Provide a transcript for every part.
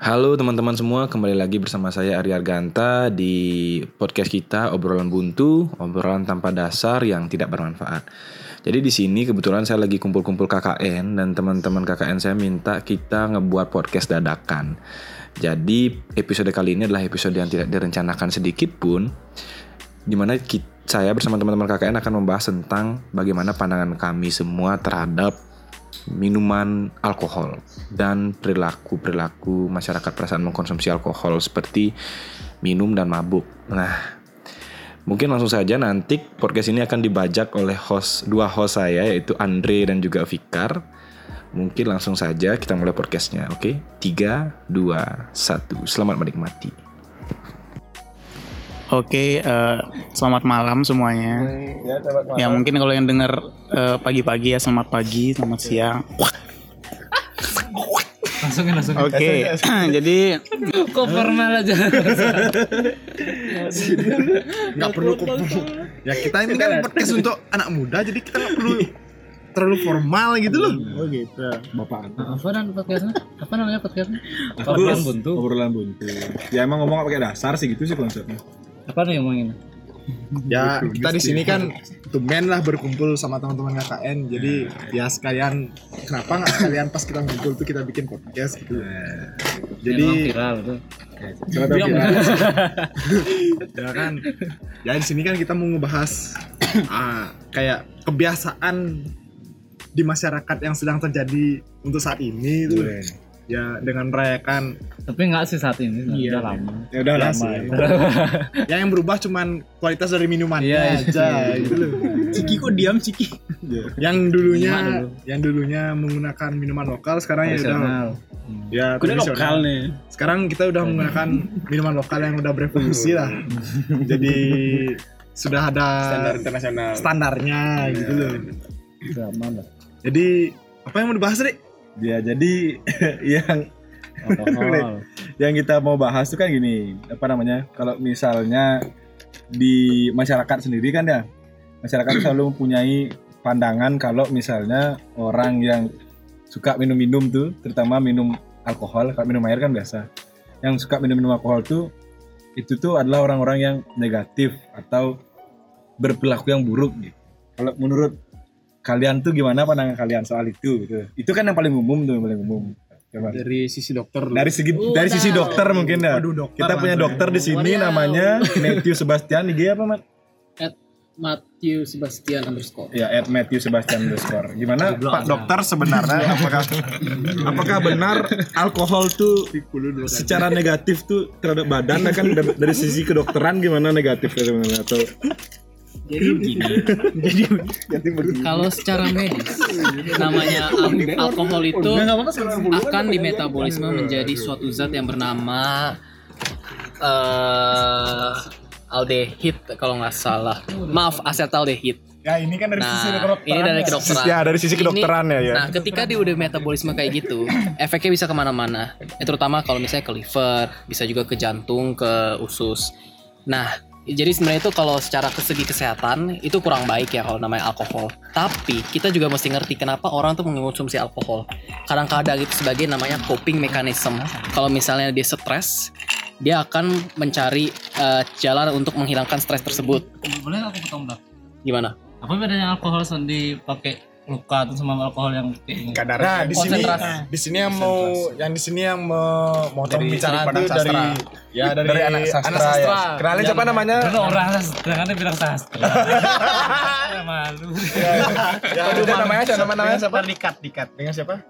Halo teman-teman semua, kembali lagi bersama saya Arya Arganta di podcast kita obrolan buntu, obrolan tanpa dasar yang tidak bermanfaat. Jadi di sini kebetulan saya lagi kumpul-kumpul KKN dan teman-teman KKN saya minta kita ngebuat podcast dadakan. Jadi episode kali ini adalah episode yang tidak direncanakan sedikit pun, di mana kita, saya bersama teman-teman KKN akan membahas tentang bagaimana pandangan kami semua terhadap minuman alkohol dan perilaku-perilaku masyarakat perasaan mengkonsumsi alkohol seperti minum dan mabuk. Nah, mungkin langsung saja nanti podcast ini akan dibajak oleh host dua host saya yaitu Andre dan juga Fikar. Mungkin langsung saja kita mulai podcastnya, oke? Tiga, dua, satu. Selamat menikmati. Oke, eh, selamat malam semuanya. Ya, mungkin kalau yang dengar eh, pagi-pagi ya selamat pagi, selamat siang. langsungin Oke, jadi kok formal aja? Nggak perlu kok. Ya kita ini kan podcast untuk anak muda jadi kita nggak perlu terlalu formal gitu loh. Oh gitu. bapak apa dan podcastnya? Apa namanya podcastnya? Obrolan buntu. Obrolan buntu. Ya emang ngomong pakai dasar sih gitu sih konsepnya apa nih ngomongin? Ya kita di sini kan tumben lah berkumpul sama teman-teman KKN jadi ya. sekalian kenapa nggak sekalian pas kita ngumpul tuh kita bikin podcast gitu. Jadi jadi viral tuh. Coba viral. ya kan? Ya di sini kan kita mau ngebahas ah, kayak kebiasaan di masyarakat yang sedang terjadi untuk saat ini tuh ya dengan merayakan tapi nggak sih saat ini Iya. udah lama. Ya udah Lama, sih ya. ya yang berubah cuman kualitas dari minumannya Iya, aja gitu loh. Ciki kok diam Ciki? yang dulunya dulu. yang dulunya menggunakan minuman lokal sekarang ya udah Tradisional. ya Udah lokal nih. sekarang kita udah menggunakan minuman lokal yang udah berevolusi lah. Jadi sudah ada standar internasional. standarnya gitu loh. Jadi apa yang mau dibahas nih ya jadi yang yang kita mau bahas tuh kan gini apa namanya kalau misalnya di masyarakat sendiri kan ya masyarakat selalu mempunyai pandangan kalau misalnya orang yang suka minum-minum tuh terutama minum alkohol kalau minum air kan biasa yang suka minum-minum alkohol tuh itu tuh adalah orang-orang yang negatif atau berperilaku yang buruk gitu. Kalau menurut kalian tuh gimana pandangan kalian soal itu gitu. Itu kan yang paling umum tuh yang paling umum. Coba. dari sisi dokter Dari segi dari sisi dokter mungkin ya. Waduh, dokter Kita punya dokter di sini namanya Matthew Sebastian. IG apa, Mat? Matthew Sebastian underscore Ya, at Matthew Sebastian underscore. Gimana Pak Dokter sebenarnya apakah apakah benar alkohol tuh secara negatif tuh terhadap badan kan dari, dari sisi kedokteran gimana negatifnya sebenarnya atau Jadi begini. Jadi kalau secara medis namanya al- alkohol itu akan dimetabolisme menjadi suatu zat yang bernama eh aldehid kalau nggak salah maaf asetaldehid ya ini kan dari sisi Nah, kedokteran ini dari kedokteran. Ya, dari sisi Ini- kedokteran ya, ya. Nah, ketika dia udah metabolisme kayak gitu, efeknya bisa ke mana-mana. Ya, terutama kalau misalnya ke liver, bisa juga ke jantung, ke usus. Nah, jadi sebenarnya itu kalau secara segi kesehatan itu kurang baik ya kalau namanya alkohol. Tapi kita juga mesti ngerti kenapa orang tuh mengonsumsi alkohol. Kadang-kadang itu sebagai namanya coping mechanism. Kalau misalnya dia stres, dia akan mencari eh, jalan untuk menghilangkan stres tersebut. boleh aku potong Gimana? apa bedanya alkohol yang dipakai luka atau sama alkohol yang kadar nah di sini di sini yang mau yang di sini yang memotong Dari bicara itu pandang dari ya dari, dari anak sastra, ya. Kenalin siapa namanya? Dulu orang sastra. Kan bilang sastra. Ya, malu. Ya, Siapa namanya? Siapa namanya siapa? dikat dikat. Dengan siapa?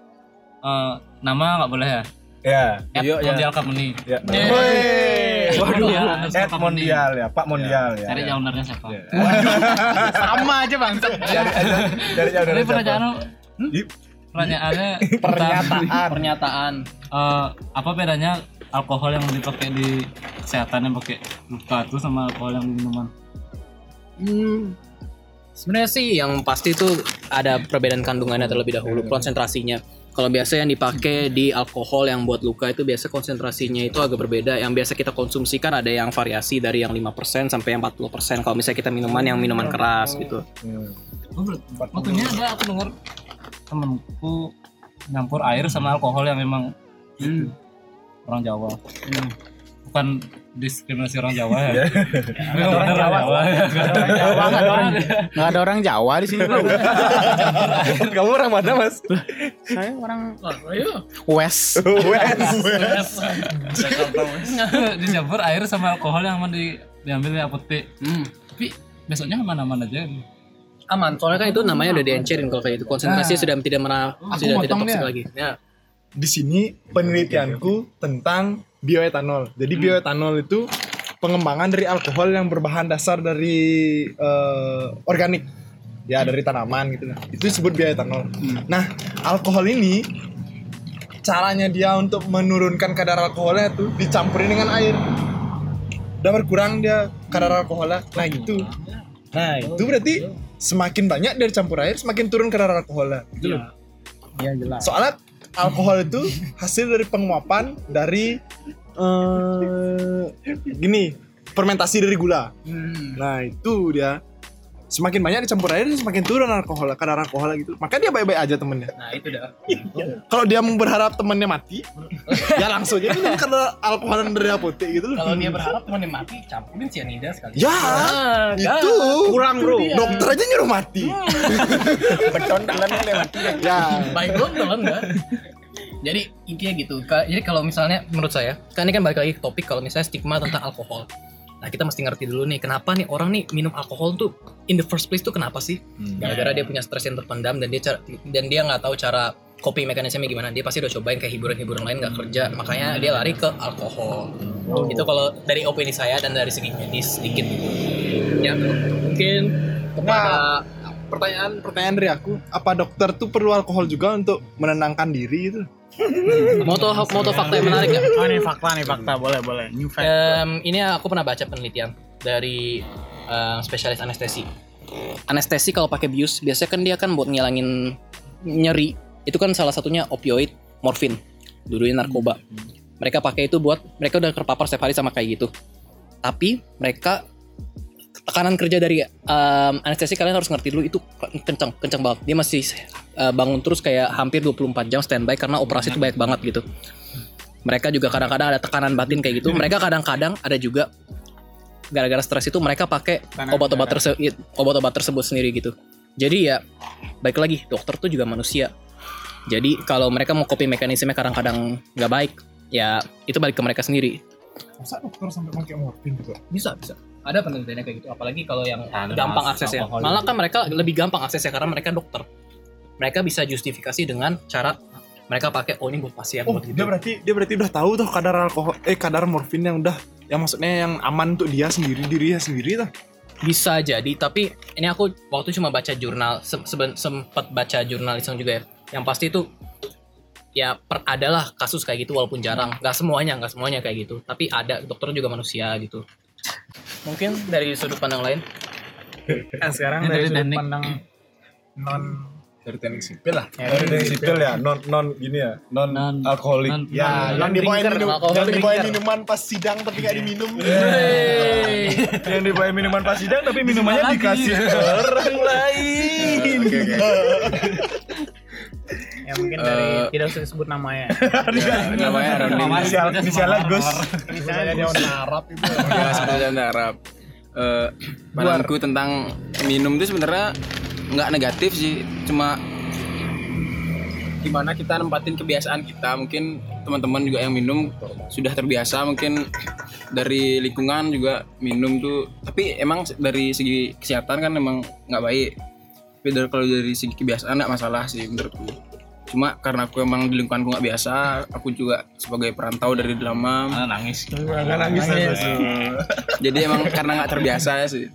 Eh, nama nggak boleh ya? Ya. Ed Mondial Company Ya. Waduh ya, Ed Mondial ya, Pak Mondial ya. cari ownernya siapa sama aja bang Dari jauh dari Ih. pertanyaannya Pernyataan. Pernyataan. eh, apa bedanya alkohol yang dipakai di kesehatan yang pakai luka itu sama alkohol yang minuman Hmm, sebenarnya sih yang pasti itu ada perbedaan kandungannya terlebih dahulu konsentrasinya. Kalau biasa yang dipakai di alkohol yang buat luka itu biasa konsentrasinya itu agak berbeda. Yang biasa kita konsumsikan ada yang variasi dari yang 5% sampai yang 40%. Kalau misalnya kita minuman yang minuman keras gitu. Oh, ber- waktunya ada aku dengar temenku nyampur air sama alkohol yang memang Hmm. orang Jawa bukan diskriminasi orang Jawa ya. Orang Jawa. Jawa. Nggak ada orang nggak ada orang Jawa di sini bro. Kamu orang mana mas? Saya orang ayo. West. dicampur air sama alkohol yang aman di diambil di apotek hmm. tapi besoknya aman-aman aja. Aman soalnya kan itu namanya udah diencerin kalau kayak itu konsentrasinya sudah tidak merah sudah tidak toksik dia. lagi. Ya. Di sini penelitianku tentang bioetanol. Jadi bioetanol itu pengembangan dari alkohol yang berbahan dasar dari eh, organik. Ya, dari tanaman gitu. Itu disebut bioetanol. Nah, alkohol ini caranya dia untuk menurunkan kadar alkoholnya tuh dicampurin dengan air. Udah berkurang dia kadar alkoholnya. Nah, itu. Nah, itu berarti semakin banyak dia dicampur air, semakin turun kadar alkoholnya. Gitu loh. Iya jelas. Soalnya alkohol itu hasil dari penguapan dari eh gini fermentasi dari gula. Nah itu dia semakin banyak dicampur air semakin turun alkohol kadar alkohol gitu. Maka dia baik-baik aja temennya. nah itu dah Kalau dia mau berharap temennya mati, ya langsung aja minum kadar alkohol dari apotek gitu loh. kalau dia berharap temannya mati campurin cyanida sekali Ya, itu Kurang bro. dokter aja nyuruh mati. Beton dalam lewat. ya, baik banget dong enggak jadi intinya gitu jadi kalau misalnya menurut saya kan ini kan balik lagi ke topik kalau misalnya stigma tentang alkohol nah kita mesti ngerti dulu nih kenapa nih orang nih minum alkohol tuh in the first place tuh kenapa sih? Gara-gara dia punya stres yang terpendam dan dia cara, dan dia nggak tahu cara coping mekanismenya gimana dia pasti udah cobain kayak hiburan-hiburan lain nggak kerja makanya dia lari ke alkohol. Itu kalau dari opini saya dan dari segi medis sedikit. Ya mungkin kepada pertanyaan pertanyaan dari aku, apa dokter tuh perlu alkohol juga untuk menenangkan diri itu? Moto moto fakta yang menarik ya Oh ini fakta nih fakta boleh boleh. New fact. Em, ini aku pernah baca penelitian dari eh, spesialis anestesi. Anestesi kalau pakai bius biasanya kan dia kan buat ngilangin nyeri. Itu kan salah satunya opioid, morfin, dulunya narkoba. Mereka pakai itu buat mereka udah terpapar setiap hari sama kayak gitu. Tapi mereka tekanan kerja dari em, anestesi kalian harus ngerti dulu itu kencang kencang banget. Dia masih eh, bangun terus kayak hampir 24 jam standby karena operasi itu banyak banget gitu. Mereka juga kadang-kadang ada tekanan batin kayak gitu. Mereka kadang-kadang ada juga gara-gara stres itu mereka pakai obat-obat terse obat-obat tersebut sendiri gitu. Jadi ya baik lagi dokter tuh juga manusia. Jadi kalau mereka mau copy mekanisme kadang-kadang nggak baik ya itu balik ke mereka sendiri. Masa dokter sampai pakai morfin juga? bisa bisa ada penelitiannya kayak gitu apalagi kalau yang Ada gampang mas- aksesnya alkohol malah kan mereka lebih gampang aksesnya karena mereka dokter mereka bisa justifikasi dengan cara mereka pakai oh ini buat pasien Oh, buat gitu dia berarti dia berarti udah tahu tuh kadar alkohol eh kadar morfin yang udah yang maksudnya yang aman untuk dia sendiri dirinya sendiri tuh. Bisa jadi, tapi ini aku waktu cuma baca jurnal, se- sempet baca jurnal iseng juga ya. Yang pasti itu ya per, adalah kasus kayak gitu walaupun jarang. Gak semuanya, nggak semuanya kayak gitu. Tapi ada dokter juga manusia gitu. Mungkin dari sudut pandang lain. Nah, sekarang dari dari sudut teknik. pandang non Dari teknik sipil lah. ya, Dari dari sipil ya, non non gini ya, non, Non- alkoholik. non- Ya, non yang dibawain minum, alkohol yang dibawain minuman pas sidang tapi gak diminum. yang dibawain minuman pas sidang tapi minumannya dikasih orang lain. ya mungkin dari tidak usah sebut namanya. namanya Rondin Inisial inisialnya Gus. Misalnya dia orang Arab itu. ya saudara Arab. Eh, pandanganku tentang minum itu sebenarnya nggak negatif sih cuma gimana kita nempatin kebiasaan kita. Mungkin teman-teman juga yang minum sudah terbiasa mungkin dari lingkungan juga minum tuh. Tapi emang dari segi kesehatan kan emang nggak baik. Tapi dari kalau dari segi kebiasaan nggak masalah sih menurutku cuma karena aku emang di lingkunganku nggak biasa aku juga sebagai perantau dari lama Ah, nangis. Enggak nangis jadi emang karena nggak terbiasa ya sih.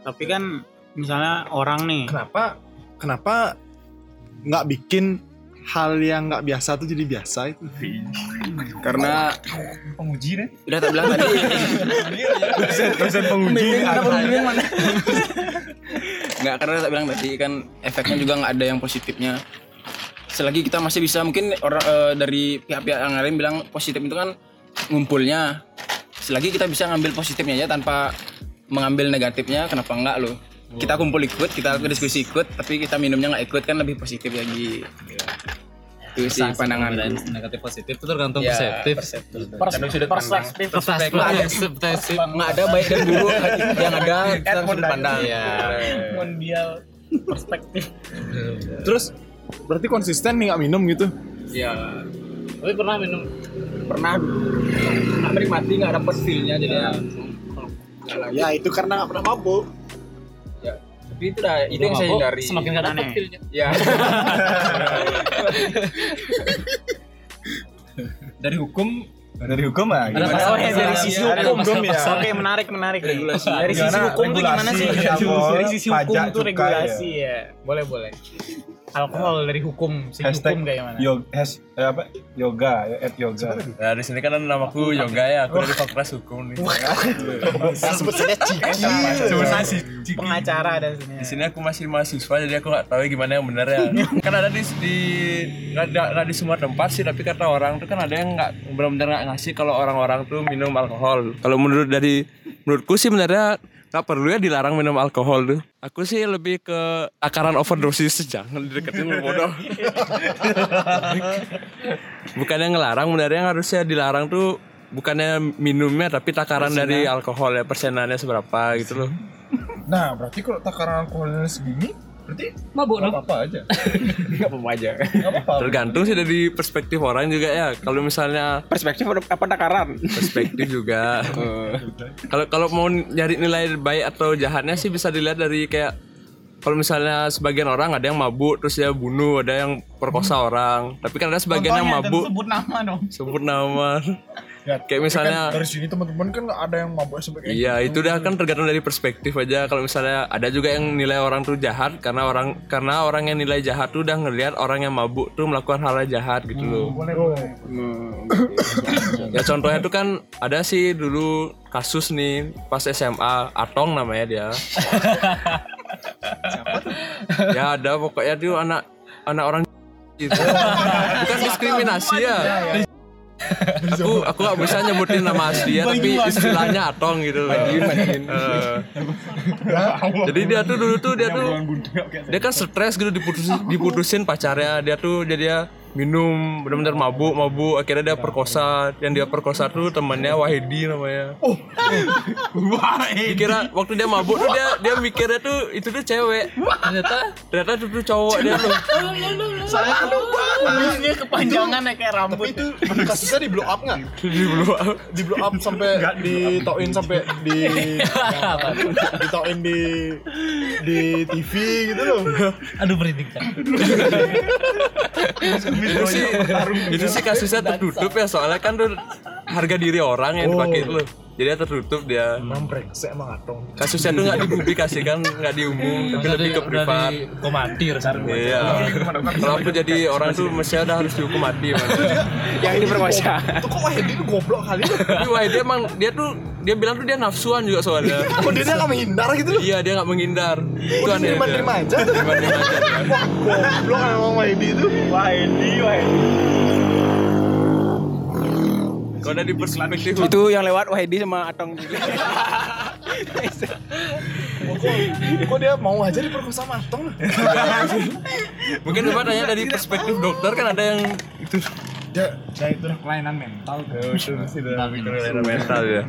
Tapi kan misalnya orang nih. Kenapa kenapa nggak bikin hal yang nggak biasa tuh jadi biasa itu? karena Penguji nih. udah tak bilang tadi. Dosen dosen penguji. nggak karena tak bilang tadi kan efeknya juga nggak ada yang positifnya selagi kita masih bisa mungkin orang eh, dari pihak-pihak yang lain bilang positif itu kan ngumpulnya. Selagi kita bisa ngambil positifnya aja tanpa mengambil negatifnya kenapa enggak loh? Kita kumpul ikut kita diskusi ikut tapi kita minumnya nggak ikut kan lebih positif lagi. Itu sih pandangan Perbedaan negatif positif itu tergantung Ya, perseptif. perspektif. Perspektif. Nggak ada. Baik dan buruk. Yang ada kita sudut pandang. Iya. mondial perspektif. Terus berarti konsisten nih nggak minum gitu? ya tapi pernah minum pernah nggak menikmati nggak dapet feelnya jadi ya Ya itu karena nggak pernah mabuk. ya tapi itu dah itu yang saya hindari semakin gak dapet Aneh. feelnya ya dari hukum Dari hukum lah. Ada gimana? pasal- Oh ya dari Iya, sisi ada hukum ya. pasal- Oke menarik menarik regulasi. Dari sisi hukum tuh gimana sih? alkohol, Dari sisi hukum tuh cukai, regulasi ya. Boleh boleh. Alkohol dari hukum, segi Hashtag hukum kayak gimana? Yoga, has, eh, apa? Yoga, ya, at yoga. Nah di sini kan namaku Yoga ya, aku dari Fakultas Hukum nih. Sebut saja ciki. Sebenarnya sih Pengacara dan di sini. sini aku masih mahasiswa jadi aku nggak tahu gimana yang benar ya. kan ada di di nggak ada nggak di semua tempat sih tapi kata orang tuh kan ada yang nggak benar-benar nggak ngasih kalau orang-orang tuh minum alkohol. Kalau menurut dari menurutku sih sebenarnya nggak perlu ya dilarang minum alkohol tuh. Aku sih lebih ke takaran overdosis jangan dideketin lu bodoh. bukannya ngelarang sebenarnya yang harusnya dilarang tuh bukannya minumnya tapi takaran dari alkohol ya persenannya seberapa gitu loh. Nah berarti kalau takaran alkoholnya segini, berarti mabuk dong apa aja? nggak apa aja Tergantung sih dari perspektif orang juga ya. Kalau misalnya perspektif apa takaran perspektif juga. Kalau kalau mau nyari nilai baik atau jahatnya sih bisa dilihat dari kayak kalau misalnya sebagian orang ada yang mabuk terus dia bunuh, ada yang perkosa orang. Tapi kan ada sebagian yang mabuk Sebut nama dong. sebut nama. Ya, Kayak misalnya dari sini teman-teman kan ada yang mabuk sampai kayak Iya itu dah kan tergantung dari perspektif aja kalau misalnya ada juga yang nilai orang tuh jahat karena orang karena orang yang nilai jahat tuh udah ngelihat orang yang mabuk tuh melakukan hal jahat gitu loh. ya contohnya tuh kan ada sih dulu kasus nih pas SMA Atong namanya dia. ya ada pokoknya tuh anak anak orang gitu. Bukan diskriminasi ya. aku aku gak bisa nyebutin nama asli ya tapi istilahnya Atong gitu loh. Eh. jadi dia tuh dulu tuh dia tuh dia kan stres gitu diputusin diputusin pacarnya. Dia tuh jadi dia minum benar-benar mabuk mabuk. Akhirnya dia perkosa. Yang dia perkosa tuh temannya Wahidi namanya. Dikira waktu dia mabuk tuh dia dia mikirnya tuh itu tuh cewek. Ternyata ternyata itu tuh cowok dia tuh. Kumisnya kepanjangan ya kayak rambut. itu kasusnya di blow up nggak? di blow up. Di blow up sampai ditoin sampai di ditoin di di TV gitu loh. aduh merinding itu sih itu sih kasusnya tertutup ya soalnya kan tuh harga diri orang yang dipakai itu loh jadi tertutup dia Emang brengsek emang atong. kasusnya tuh nggak dipublikasikan nggak diumum tapi lebih ke privat komatir sekarang iya kalau aku jadi orang tuh mesti udah harus dihukum mati yang ini perkosa Itu kok Wahidi itu goblok kali ya? tapi wah dia emang dia tuh dia bilang tuh dia nafsuan juga soalnya Kok dia nggak menghindar gitu loh? iya dia nggak menghindar itu aneh Terima-terima aja aja tuh. Terima-terima aja. Wah goblok emang Wahidi itu. Wahidi, Wahidi. Kalau dari perspektif itu yang lewat Wahidi sama Atong. Kok dia mau aja diperkosa sama atong? mungkin coba tanya dari perspektif dokter kan ada yang itu. Ya, Ya itu. Udah kelainan mental. mental ya.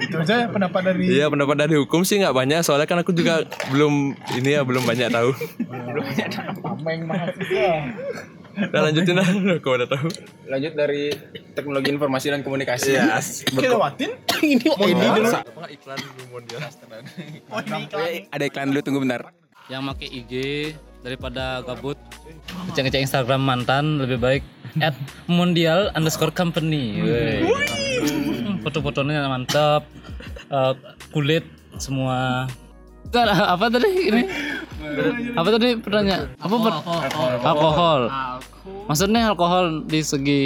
Itu aja pendapat dari Iya pendapat dari hukum sih nggak banyak. Soalnya kan aku juga belum ini ya belum banyak tahu. tameng mahasiswa. Nah lanjutin lah, aku udah tahu. lanjut dari teknologi informasi dan komunikasi. Iya. Kilowatin? Ini Wahidi dulu. Apa iklan dulu mondial? ada iklan. Dulu tunggu bentar. Yang pakai IG daripada gabut. Ngecek-ngecek Instagram mantan lebih baik at mondial underscore company. Hmm, foto-fotonya mantap. Eh, kulit semua. Apa tadi ini? Apa tadi pertanyaan? Apa per- alkohol maksudnya alkohol di segi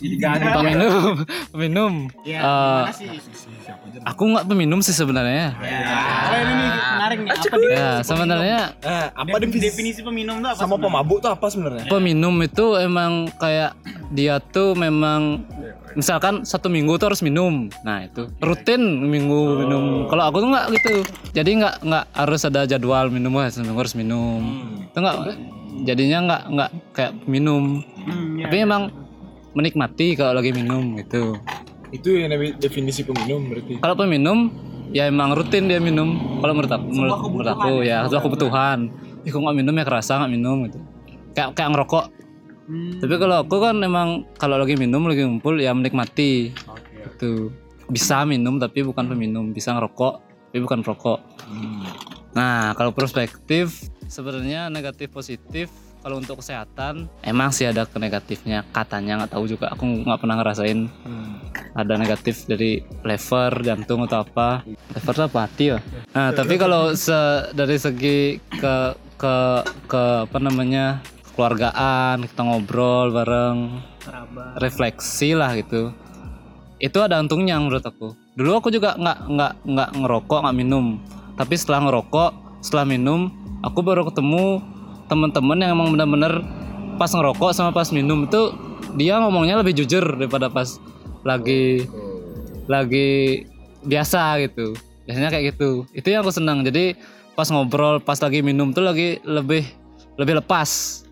peminum peminum Eh, aku nggak peminum sih sebenarnya. Oh, ini nih, menarik nih. Apa ya sebenarnya apa Definisi peminum tuh apa? sama pemabuk tuh apa sebenarnya? peminum itu emang kayak dia tuh memang misalkan satu minggu tuh harus minum. Nah itu. Rutin minggu minum. Kalau aku tuh nggak gitu. Jadi nggak nggak harus ada jadwal minum wah seminggu harus minum. Itu nggak jadinya nggak nggak kayak minum. Tapi emang menikmati kalau lagi minum gitu. Itu yang definisi peminum berarti. kalau peminum ya emang rutin dia minum. Kalau menurut aku menurut, menurut aku ya sebuah kebutuhan. Ih, kok nggak minum ya? Kerasa nggak minum gitu. Kayak kayak ngerokok. Tapi kalau aku kan emang kalau lagi minum lagi ngumpul ya menikmati. Itu bisa minum tapi bukan peminum. Bisa ngerokok tapi bukan perokok. Nah kalau perspektif sebenarnya negatif positif kalau untuk kesehatan emang sih ada ke negatifnya. Katanya nggak tahu juga. Aku nggak pernah ngerasain ada negatif dari lever jantung atau apa. Lever itu apa? Hati ya? Nah tapi kalau se- dari segi ke ke ke apa namanya keluargaan kita ngobrol bareng refleksi lah gitu. Itu ada untungnya menurut aku. Dulu aku juga nggak nggak nggak ngerokok nggak minum. Tapi setelah ngerokok setelah minum aku baru ketemu teman-teman yang emang benar-benar pas ngerokok sama pas minum. Itu dia ngomongnya lebih jujur daripada pas lagi lagi biasa gitu. Biasanya kayak gitu. Itu yang aku senang. Jadi pas ngobrol pas lagi minum tuh lagi lebih lebih lepas.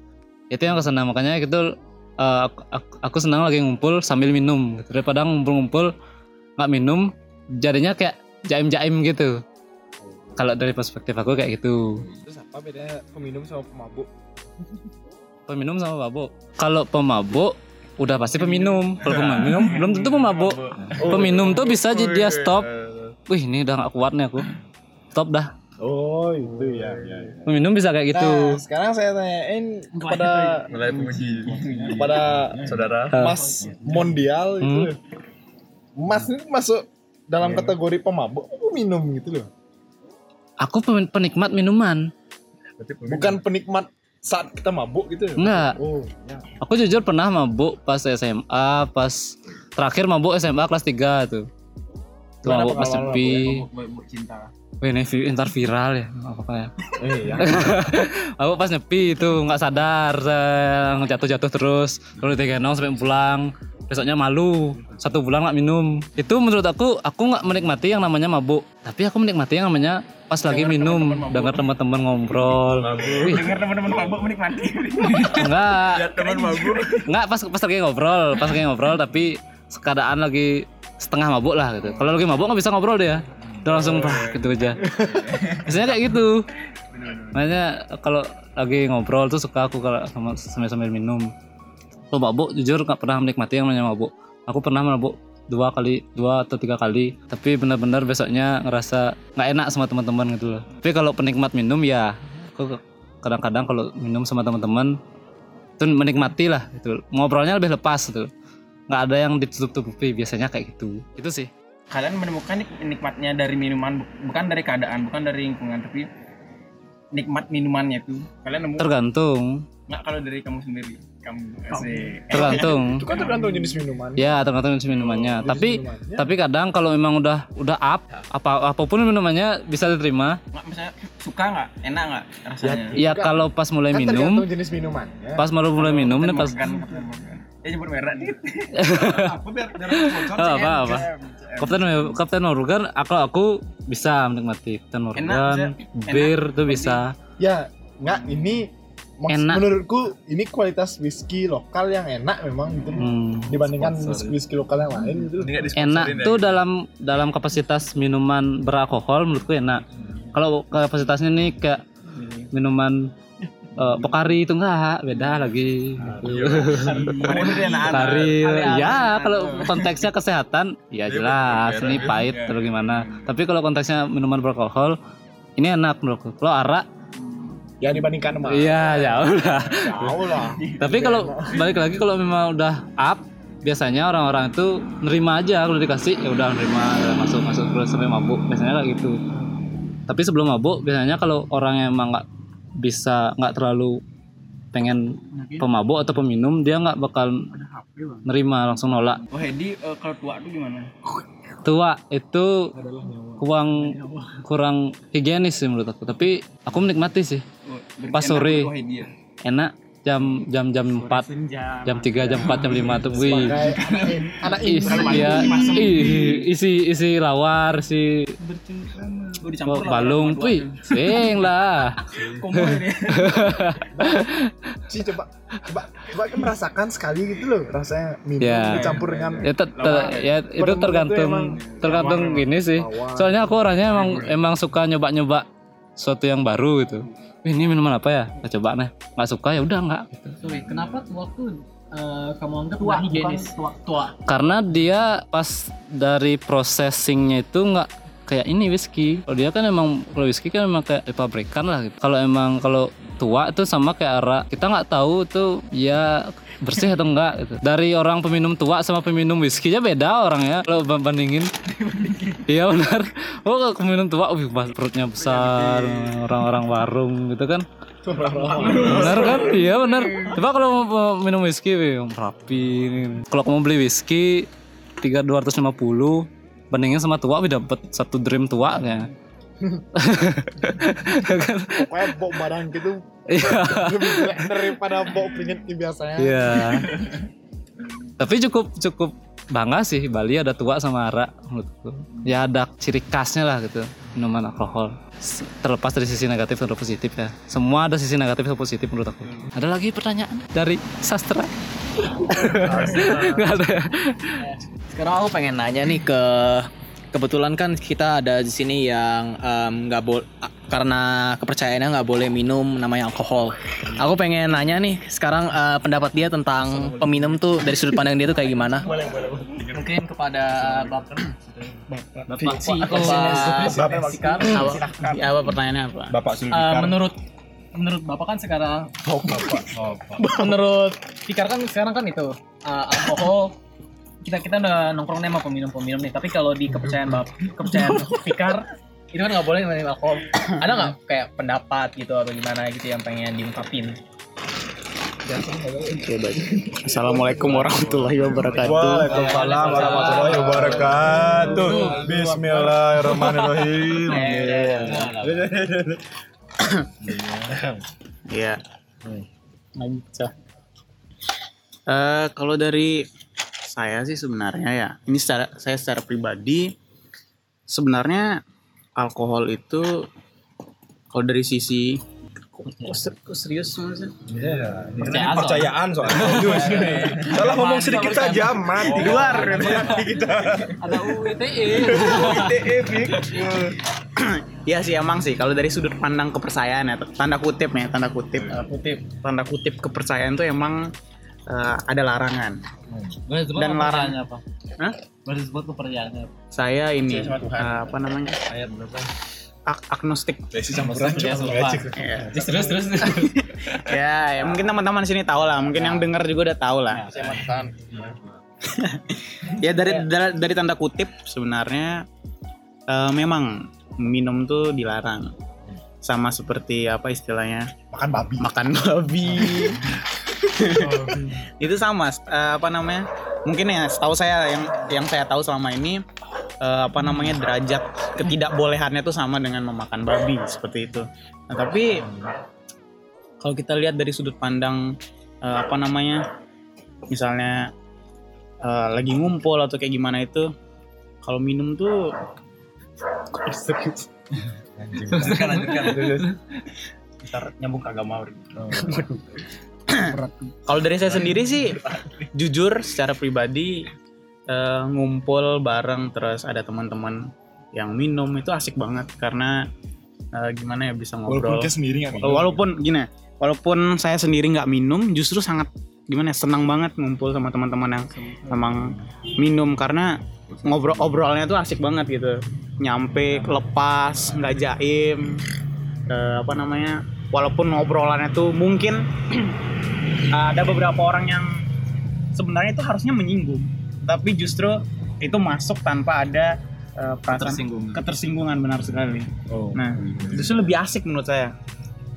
Itu yang aku senang. Makanya gitu aku, aku- aku senang lagi ngumpul sambil minum gitu. daripada ngumpul-ngumpul nggak minum jadinya kayak jaim-jaim gitu kalau dari perspektif aku kayak gitu. Terus apa bedanya peminum sama pemabuk? peminum sama mabuk kalau pemabuk udah pasti peminum. Kalau peminum belum tentu pemabuk. Peminum tuh bisa jadi dia stop. Wih ini udah gak kuat nih aku. Stop dah. Oh itu ya. ya, ya. peminum bisa kayak gitu. Nah, sekarang saya tanyain kepada kepada Saudara. Mas Mondial itu. Mas ini masuk dalam kategori pemabuk apa minum gitu loh. Aku penikmat minuman Bukan penikmat saat kita mabuk gitu. loh. enggak Oh, ya. aku jujur pernah mabuk pas SMA pas terakhir mabuk SMA kelas 3 tuh tuh mabuk pas sepi cinta Wih, ini vi- ntar viral ya apa ya Eh, ya. aku pas nyepi itu nggak sadar saya jatuh-jatuh terus lalu digendong sampai pulang besoknya malu. Satu bulan nggak minum. Itu menurut aku aku nggak menikmati yang namanya mabuk. Tapi aku menikmati yang namanya pas lagi minum. dengar teman-teman ngobrol. Dengar teman-teman mabuk menikmati. Enggak Teman mabuk. enggak pas pas lagi ngobrol. Pas lagi ngobrol tapi keadaan lagi setengah mabuk lah gitu. Kalau lagi mabuk nggak bisa ngobrol dia. Udah langsung bah gitu aja. Biasanya kayak gitu. Makanya kalau lagi ngobrol tuh suka aku kalau sama sambil sambil minum kalau mabuk jujur nggak pernah menikmati yang namanya mabuk aku pernah mabuk dua kali dua atau tiga kali. Tapi benar-benar besoknya ngerasa nggak enak sama teman-teman gitu loh. Tapi kalau penikmat minum ya aku kadang-kadang kalau minum sama teman-teman itu menikmati lah gitu. Ngobrolnya lebih lepas gitu. Nggak ada yang ditutup-tutupi biasanya kayak gitu. Itu sih. Kalian menemukan nik- nikmatnya dari minuman bu- bukan dari keadaan bukan dari lingkungan tapi nikmat minumannya tuh kalian nemu? Tergantung. Nggak kalau dari kamu sendiri asik tergantung. Itu kan tergantung jenis minuman. ya tergantung jenis minumannya. Tapi minumannya. tapi kadang kalau memang udah udah up apa apa pun minumannya bisa diterima. Nggak misalnya suka nggak? Enak nggak rasanya? Ya kalau pas mulai Kan minum. tergantung jenis minumannya. pas baru mulai minum nih pas Captain Morgan. ya nyebut merek nih Aku biar biar aku bocor Oh, sih. apa apa Kapten Kapten Morgan aku aku bisa menikmati Kapten Morgan. bir tuh bisa. Ya, enggak ini maks- Enak. menurutku ini kualitas whisky lokal yang enak memang gitu. Hmm. dibandingkan whisky lokal yang lain gitu. enak tuh dalam dalam kapasitas minuman beralkohol menurutku enak. Kalau kapasitasnya nih kayak minuman eh, Pokari itu enggak beda lagi. Pokari ya kalau konteksnya kesehatan ya jelas. ini pahit atau gimana. Tapi kalau konteksnya minuman beralkohol ini enak menurutku. Kalau arak Ya dibandingkan sama iya ya udah. jauh lah. tapi kalau balik lagi kalau memang udah up biasanya orang-orang itu nerima aja kalau dikasih. Ya udah nerima ya masuk masuk terus sampai mabuk. Biasanya kayak gitu. Tapi sebelum mabuk biasanya kalau orang yang emang nggak bisa nggak terlalu pengen pemabuk atau peminum dia nggak bakal nerima langsung nolak. Oh Hedi eh, kalau tua tuh gimana tua itu kurang kurang higienis sih menurut aku. Tapi aku menikmati sih. Oh, Pas sore. enak jam jam jam 4 jam 3 jam 4 jam 5 tuh wih. Anak ya. ih, isi isi lawar si dicampur lah balung. wih sing lah. Ini. sih coba coba coba kan merasakan sekali gitu loh rasanya minum Ya. dicampur dengan ya, ter- ter- ya itu tergantung tergantung gini sih. Soalnya aku orangnya emang emang suka nyoba nyoba sesuatu yang baru gitu ini minuman apa ya kita coba nih nggak suka ya udah nggak Sorry, kenapa tua tuh eh, kamu anggap tua higienis? Tua. tua. karena dia pas dari processingnya itu nggak kayak ini whisky kalau dia kan emang kalau whisky kan emang kayak pabrikan lah gitu kalau emang kalau tua itu sama kayak arak kita nggak tahu tuh ya bersih atau enggak gitu. dari orang peminum tua sama peminum whisky nya beda orang ya kalau ba- bandingin iya benar. Oh kalau peminum tua wih mas- perutnya besar orang-orang warung gitu kan. Benar kan? Iya benar. Coba kalau mau minum whisky wih, rapi kalau kamu beli whisky tiga dua ratus lima puluh bandingin sama tua wih dapat satu dream tua kayaknya pokoknya bau badan gitu. Iya. Lebih jelek daripada bau keringet biasanya. Iya tapi cukup cukup bangga sih Bali ada tua sama arak menurutku. Ya ada ciri khasnya lah gitu minuman alkohol. Terlepas dari sisi negatif atau positif ya. Semua ada sisi negatif atau positif menurut aku. Ada lagi pertanyaan? Dari sastra. Nggak ada ya? Sekarang aku pengen nanya nih ke kebetulan kan kita ada di sini yang nggak boleh karena kepercayaannya nggak boleh minum namanya alkohol. Aku pengen nanya nih sekarang eh, pendapat dia tentang peminum tuh dari sudut pandang dia tuh kayak gimana? Mungkin kepada bapak bapak si bapak. Apa, ya, apa pertanyaannya apa? Bapak Eh, Sulfikar. menurut menurut bapak kan sekarang menurut Fikar kan sekarang kan itu uh, alkohol kita kita udah nongkrong nih sama peminum-peminum nih tapi kalau di kepercayaan bap kepercayaan Fikar itu kan nggak boleh minum alkohol ada nggak kayak pendapat gitu atau gimana gitu yang pengen diungkapin Assalamualaikum warahmatullahi wabarakatuh. Waalaikumsalam warahmatullahi wabarakatuh. Bismillahirrahmanirrahim. Iya. Lancar. Eh kalau dari saya sih sebenarnya ya, ini secara saya secara pribadi sebenarnya alkohol itu kalau dari sisi kok, ser- kok serius maksudnya? Iya, ini Percaya kan percayaan soalnya. Salah ngomong sedikit saja mati di luar. Kita. ada UITE ITE Fik. Iya sih emang sih. Kalau dari sudut pandang kepercayaan ya tanda kutip nih tanda kutip. Kutip. Tanda kutip kepercayaan tuh emang eh, ada larangan. Disebut Dan larang. kepercayaannya apa? Hah? Boleh disebut kepercayaannya apa? Saya ini eh, apa namanya Ayat berapa? Ag- agnostik. Desi campuran Ya. Ya. Terus terus. ya, ya mungkin teman-teman di sini tahu lah, mungkin yang dengar juga udah tahu lah. ya dari, dari dari tanda kutip sebenarnya eh, memang minum tuh dilarang. Sama seperti apa istilahnya? makan babi Makan babi. itu sama eh, apa namanya? Mungkin ya setahu saya yang yang saya tahu selama ini eh, apa namanya derajat ketidakbolehannya tuh sama dengan memakan babi seperti itu. Nah, tapi kalau kita lihat dari sudut pandang eh, apa namanya? Misalnya eh, lagi ngumpul atau kayak gimana itu kalau minum tuh ntar nyambung ke agama Kalau dari saya sendiri sih, jujur secara pribadi eh, ngumpul bareng terus ada teman-teman yang minum itu asik banget karena eh, gimana ya bisa walaupun ngobrol. kita sendiri nggak minum. Walaupun gini, walaupun saya sendiri nggak minum, justru sangat gimana ya, senang banget ngumpul sama teman-teman yang memang minum karena ngobrol obrolnya tuh asik banget gitu. Nyampe lepas, nggak jaim. Eh, apa namanya? Walaupun ngobrolannya tuh mungkin ada beberapa orang yang sebenarnya itu harusnya menyinggung, tapi justru itu masuk tanpa ada perasaan Ketersinggungan. ketersinggungan benar sekali. Oh. Nah, justru lebih asik menurut saya.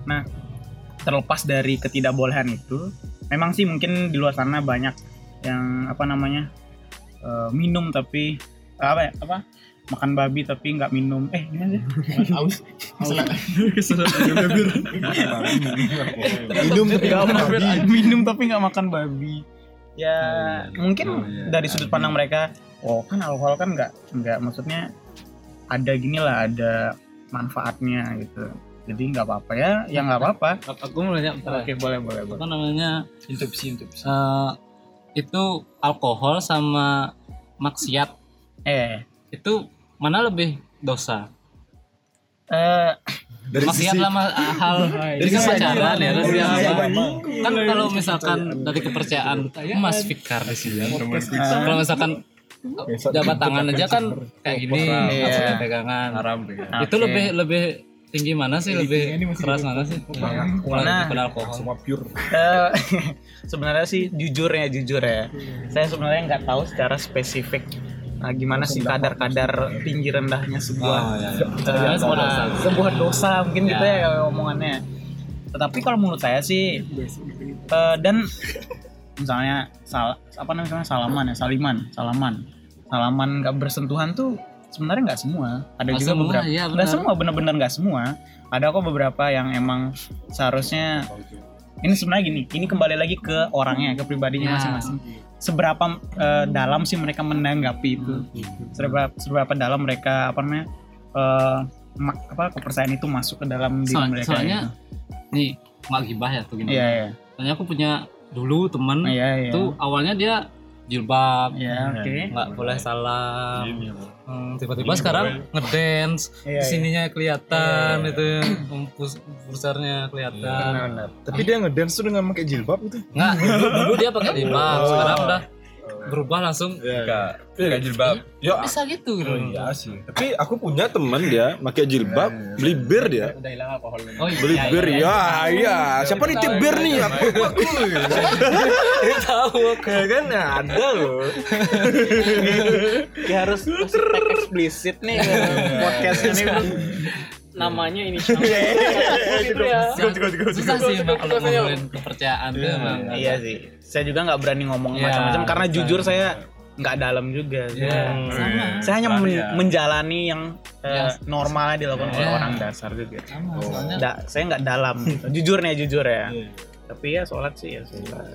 Nah, terlepas dari ketidakbolehan itu, memang sih mungkin di luar sana banyak yang apa namanya eh, minum tapi apa ya apa makan babi tapi nggak minum. Eh gimana sih? Aus. Minum tapi nggak makan babi. minum tapi nggak makan babi. Ya mungkin dari sudut pandang mereka oh kan alkohol kan nggak nggak maksudnya ada gini lah ada manfaatnya gitu. Jadi nggak apa-apa ya ya nggak apa-apa. Aku mau nanya bentar. oke boleh boleh boleh. Apa namanya? Interupsi, interupsi. eh, itu alkohol sama maksiat. Eh itu mana lebih dosa? eh Dari maksiat lah hal dari ini kan sisi pacaran ya dari agama. kan kalau misalkan dari kepercayaan Mas Fikar di sini kalau misalkan jabat tangan aja kan kayak gini Iya. pegangan itu Oke. lebih lebih tinggi mana sih lebih keras mana sih Nah. daripada alkohol semua pure. Eh, sebenarnya sih jujur ya jujur ya saya sebenarnya nggak tahu secara spesifik nah, gimana sih kadar-kadar tinggi rendahnya sebuah eh, Sebenarnya sebuah dosa. sebuah dosa mungkin gitu ya kalau omongannya. Tetapi kalau menurut saya sih eh, dan misalnya sal apa namanya salaman ya saliman salaman. Salaman nggak bersentuhan tuh sebenarnya nggak semua. Ada Nggak juga semua, beberapa iya, nggak semua bener-bener nggak semua. Ada kok beberapa yang emang seharusnya ini sebenarnya gini ini kembali lagi ke orangnya ke pribadinya Ya. Seberapa eh, dalam sih mereka menanggapi itu. Seberapa seberapa dalam mereka apa namanya eh, ma- apa kepercayaan itu masuk ke dalam diri Soalnya, mereka soalnya gitu. nih nggak gibah ya tuh gini iya iya. Soalnya aku punya dulu temen iya iya. tuh awalnya dia jilbab iya oke. nggak boleh salam Hmm, tiba-tiba sekarang ngedance Iya, sininya kelihatan itu pus- pusarnya kelihatan. Tapi dia ngedance tuh dengan pakai jilbab gitu. nggak dulu, dulu dia pakai jilbab sekarang udah berubah langsung Kayak jilbab. Ya, bisa gitu gitu Iya sih. tapi aku punya teman dia pakai jilbab, beli bir dia. udah hilang alkohol oh iya Beli iya, bir iya. ya, iya. Siapa nitip bir nih? Aku, aku. tahu kan ada loh. ya harus eksplisit nih podcastnya nih namanya ini gitu ya susah sih emang kalau ngomongin kepercayaan tuh emang iya sih saya juga nggak berani ngomong Iya, macam-macam karena betul. jujur saya nggak dalam juga Iya, sama. saya hanya men- menjalani yang eh, Ya. normalnya dilakukan oleh Iya. orang dasar juga sama soalnya Nggak, saya nggak dalam gitu. jujur nih jujur ya tapi ya sholat sih ya sholat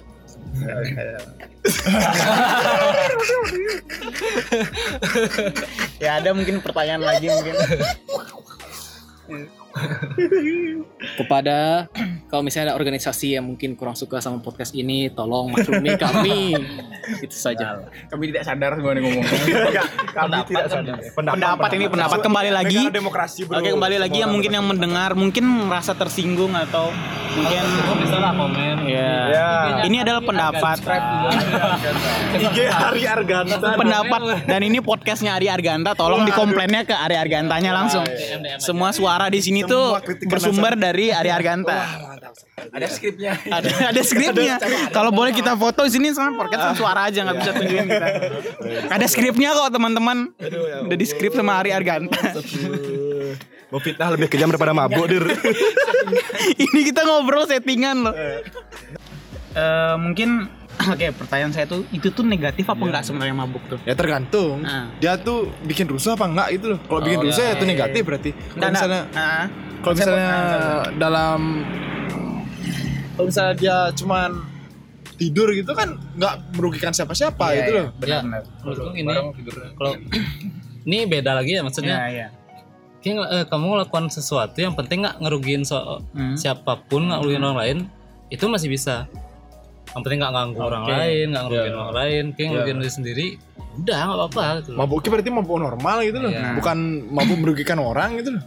ya ada mungkin pertanyaan lagi mungkin kepada kalau misalnya ada organisasi yang mungkin kurang suka sama podcast ini tolong maklumi kami. Itu saja. Kami tidak sadar sebenarnya ngomong. Kami tidak sadar. pendapat ini pendapat. Kembali lagi. demokrasi bro. Oke kembali lagi yang mungkin yang mendengar mungkin merasa tersinggung atau mungkin bisa lah komen. Ya ini adalah pendapat. IG Hari Arganta. pendapat. Dan ini podcastnya Ari Arganta. Tolong dikomplainnya ke Ari Argantanya langsung. semua suara di sini kritikan bersumber dari Ari Arganta. Ada skripnya. ada ada skripnya. Kalau boleh kita foto di sini sama podcast kan suara aja nggak bisa tunjukin kita. Ada skripnya kok teman-teman. Udah di skrip sama Ari Arganta. Mau fitnah lebih kejam daripada mabuk dir. ini kita ngobrol settingan loh. Eh, mungkin oke pertanyaan saya tuh itu tuh negatif apa enggak sebenarnya mabuk tuh? Ya tergantung. Nah. Dia tuh bikin rusuh apa enggak gitu loh. Kalau bikin rusuh ya itu negatif berarti. Kalau misalnya nah, kalau misalnya dalam kalau misalnya dia cuman tidur gitu kan nggak merugikan siapa-siapa Iya, gitu iya, loh. benar-benar. menurutku ini kalau ini beda lagi ya maksudnya Iya, iya. Kayak, eh, kamu melakukan sesuatu yang penting nggak ngerugiin so Hmm. siapa pun nggak ngerugiin orang lain itu masih bisa yang penting nggak ganggu orang Oke. lain nggak ngerugiin orang lain kayak ngerugiin diri sendiri udah nggak apa-apa gitu loh. Mabuknya berarti mabuk normal gitu loh. Iya. Bukan mabuk merugikan orang gitu loh.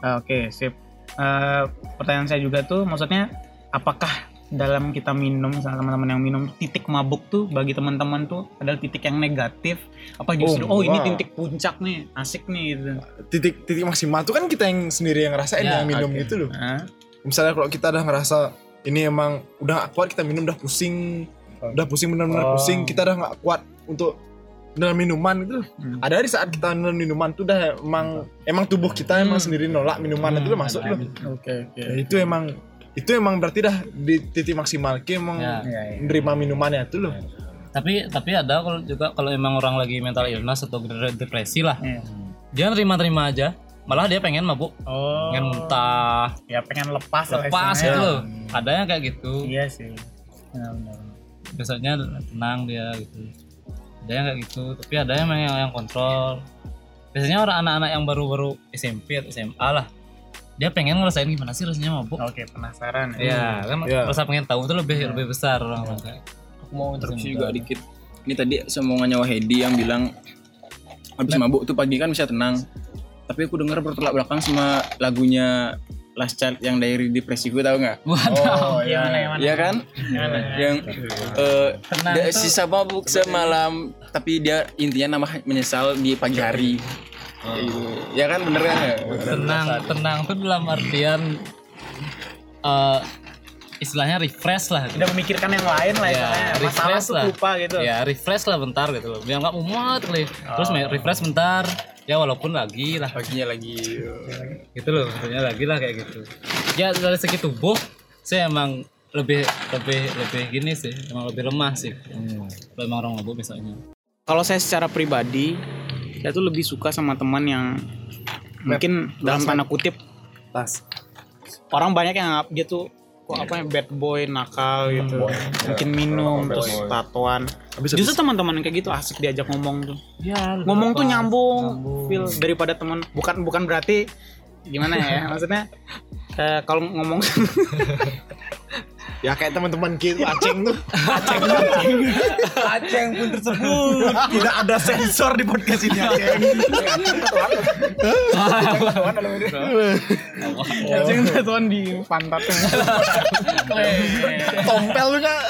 Ah, Oke, sip. Eh, pertanyaan saya juga tuh maksudnya apakah dalam kita minum misalnya teman-teman yang minum titik mabuk tuh bagi teman-teman tuh adalah titik yang negatif apa justru oh, Oh, ini titik puncak nih asik nih gitu Titik titik maksimal tuh kan kita yang sendiri yang ngerasain Ya, yang minum oke. gitu loh. Hah? Misalnya kalau kita udah ngerasa ini emang udah nggak kuat kita minum udah pusing, udah pusing benar-benar Oh. pusing, kita udah nggak kuat untuk dalam minuman gitu loh. Hmm. Ada di saat kita minum minuman tuh udah emang emang tubuh kita emang sendiri nolak minuman itu loh masuk loh. Oke, oke. Ya, itu emang itu emang berarti dah di titik maksimal ki emang Ya. Iya, iya. menerima minumannya itu loh. tapi tapi ada kalau juga kalau emang orang lagi mental illness atau depresi lah Iya. dia nerima-nerima aja malah dia pengen mabuk. Oh. pengen muntah. Ya pengen lepas lepas gitu loh. Ada yang kayak gitu. Iya sih. Benar-benar. biasanya tenang dia gitu. Ada yang kayak gitu tapi ada yang yang, yang kontrol. Biasanya orang anak-anak yang baru-baru SMP atau SMA lah dia pengen ngerasain gimana sih rasanya mabuk. Oke, penasaran. Iya kan Iya. rasa pengen tahu tuh lebih lebih besar orang kayak aku mau interupsi juga dikit. Ini tadi semuanya Wahedi yang bilang habis mabuk tuh pagi kan bisa tenang tapi aku dengar bertolak belakang sama lagunya Last Child yang dari depresiku tahu nggak? Oh, iya. Mana, yang mana? Iya kan? yang eh, Tenang dia tuh. sisa mabuk semalam tapi dia intinya nama menyesal di pagi hari. Gitu. Ya kan bener kan? ya? tenang tenang tuh dalam artian eh istilahnya refresh lah Udah memikirkan yang lain lah ya, refresh tuh lah lupa gitu. ya refresh lah bentar gitu loh biar nggak mumet kali terus main refresh bentar ya walaupun lagi lah. Paginya lagi. gitu loh maksudnya lagi lah kayak gitu. Ya dari segi tubuh saya emang lebih lebih lebih gini sih. Emang lebih lemah sih. Kalau emang orang mabuk misalnya. Kalau saya secara pribadi, saya tuh lebih suka sama teman yang mungkin dalam tanda kutip Tas. orang banyak yang anggap dia tuh kok apa ya bad boy nakal gitu. Mungkin minum terus tatoan justru teman-teman yang kayak gitu asik diajak ngomong tuh. Ya ngomong tuh nyambung, feel daripada teman. Bukan bukan berarti gimana ya maksudnya eh, kalau ngomong Ya kayak teman-teman gitu Aceng tuh. Aceng pun tersebut Tidak ada sensor di podcast ini Aceng. Aceng tatoan di pantatnya Tompel lu Kak.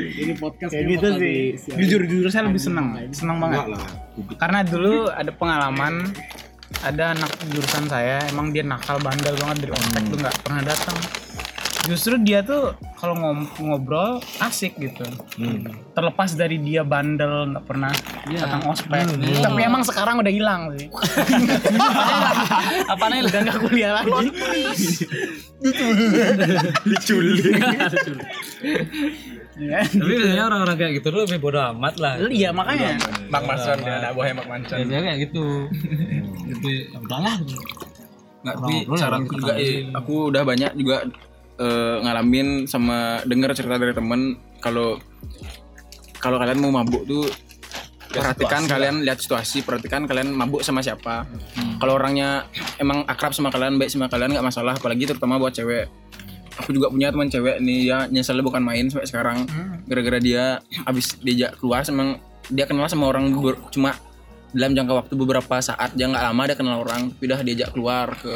Ini podcast kayak gitu sih. Jujur jujur saya lebih senang, senang banget. Karena dulu ada pengalaman ada anak jurusan saya emang dia nakal bandel banget dari ospek tuh nggak pernah datang. Justru dia tuh kalau ngom- ngobrol asik gitu. Terlepas dari dia bandel nggak pernah datang ospek. Tapi emang sekarang udah hilang sih. apa nih udah nggak kuliah lagi. Iya. tapi biasanya orang-orang kayak gitu lebih bodoh amat lah. Iya makanya. Mak Manson dia anak buahnya Mak Manson. biasanya kayak gitu. Lebih ya udahlah. Nggak, tapi saranku juga eh, aku udah banyak juga eh, ngalamin sama denger cerita dari temen. Kalau kalau kalian mau mabuk tuh perhatikan kalian lihat situasi perhatikan kalian mabuk sama siapa. Kalau orangnya emang akrab sama kalian baik sama kalian nggak masalah. Apalagi terutama buat cewek aku juga punya teman cewek nih ya nyeselnya bukan main sampai sekarang. Gara-gara dia habis diajak keluar emang dia kenal sama orang ber- cuma dalam jangka waktu beberapa saat dia nggak lama dia kenal orang. Tapi udah diajak keluar ke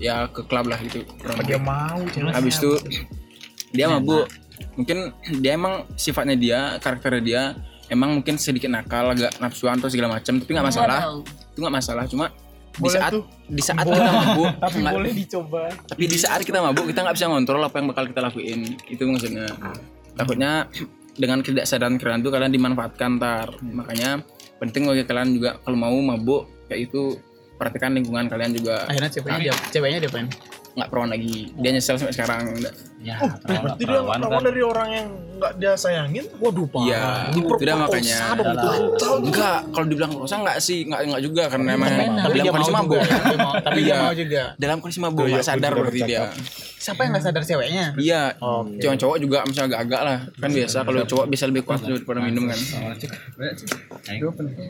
ya ke klub lah gitu kurang Dia mau habis itu dia mabuk. Mungkin dia emang sifatnya dia karakternya dia emang mungkin sedikit nakal agak nafsuan atau segala macam tapi nggak masalah. itu nggak masalah cuma di Boleh saat tuh. di saat kita mabuk nggak- Boleh dicoba. tapi di saat kita mabuk kita nggak bisa ngontrol apa yang bakal kita lakuin itu maksudnya takutnya dengan ketidaksadaran kalian tuh kalian dimanfaatkan ntar makanya penting bagi kalian juga kalau mau mabuk kayak itu perhatikan lingkungan kalian juga Akhirnya ceweknya dia, ceweknya dia pengen. Nggak perawan lagi dia nyesel sampai sekarang ya Berarti dia perawan kan. dari orang yang nggak dia sayangin. Waduh pak. Iya, tidak makanya. Enggak, kalau dibilang kosa enggak sih, enggak enggak juga karena emang Tapi dalam dia kondisi mau mabuk. Tapi dia Iya. mau juga. Dalam kondisi mabuk enggak sadar berarti dia. Siapa yang nggak sadar ceweknya? Iya, cowok-cowok juga misalnya agak-agak lah. Kan biasa kalau cowok bisa lebih kuat daripada minum kan.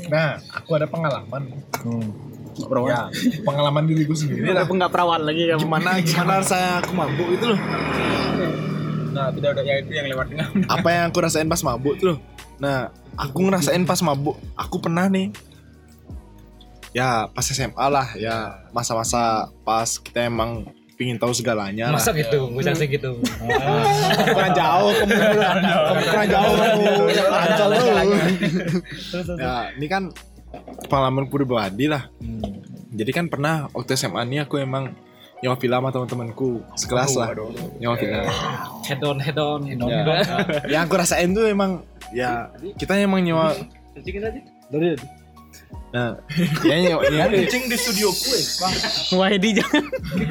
Nah, aku ada pengalaman. Nggak perawan. Ya, pengalaman diriku sendiri lah. Apa nggak perawat lagi kamu? Gimana gimana saya aku mabuk itu loh. Nah, tidak ada yang itu yang lewat tengah. Apa yang aku rasain pas mabuk tuh loh. Nah, aku ngerasain pas mabuk. Aku pernah nih. Ya, pas SMA lah ya masa-masa pas kita emang pingin tahu segalanya lah. masa gitu bisa sih gitu kurang jauh kamu kamu kurang jauh kamu Ancol lu. ya ini kan pengalaman pribadi lah. Jadi kan pernah waktu SMA ini aku emang nyawa film sama teman-temanku sekelas lah. Nyawa film head on head on Ya. yang aku rasain tuh emang ya kita emang nyawa dari nah ya ya, Kucing di studio gue. Wahidi jangan.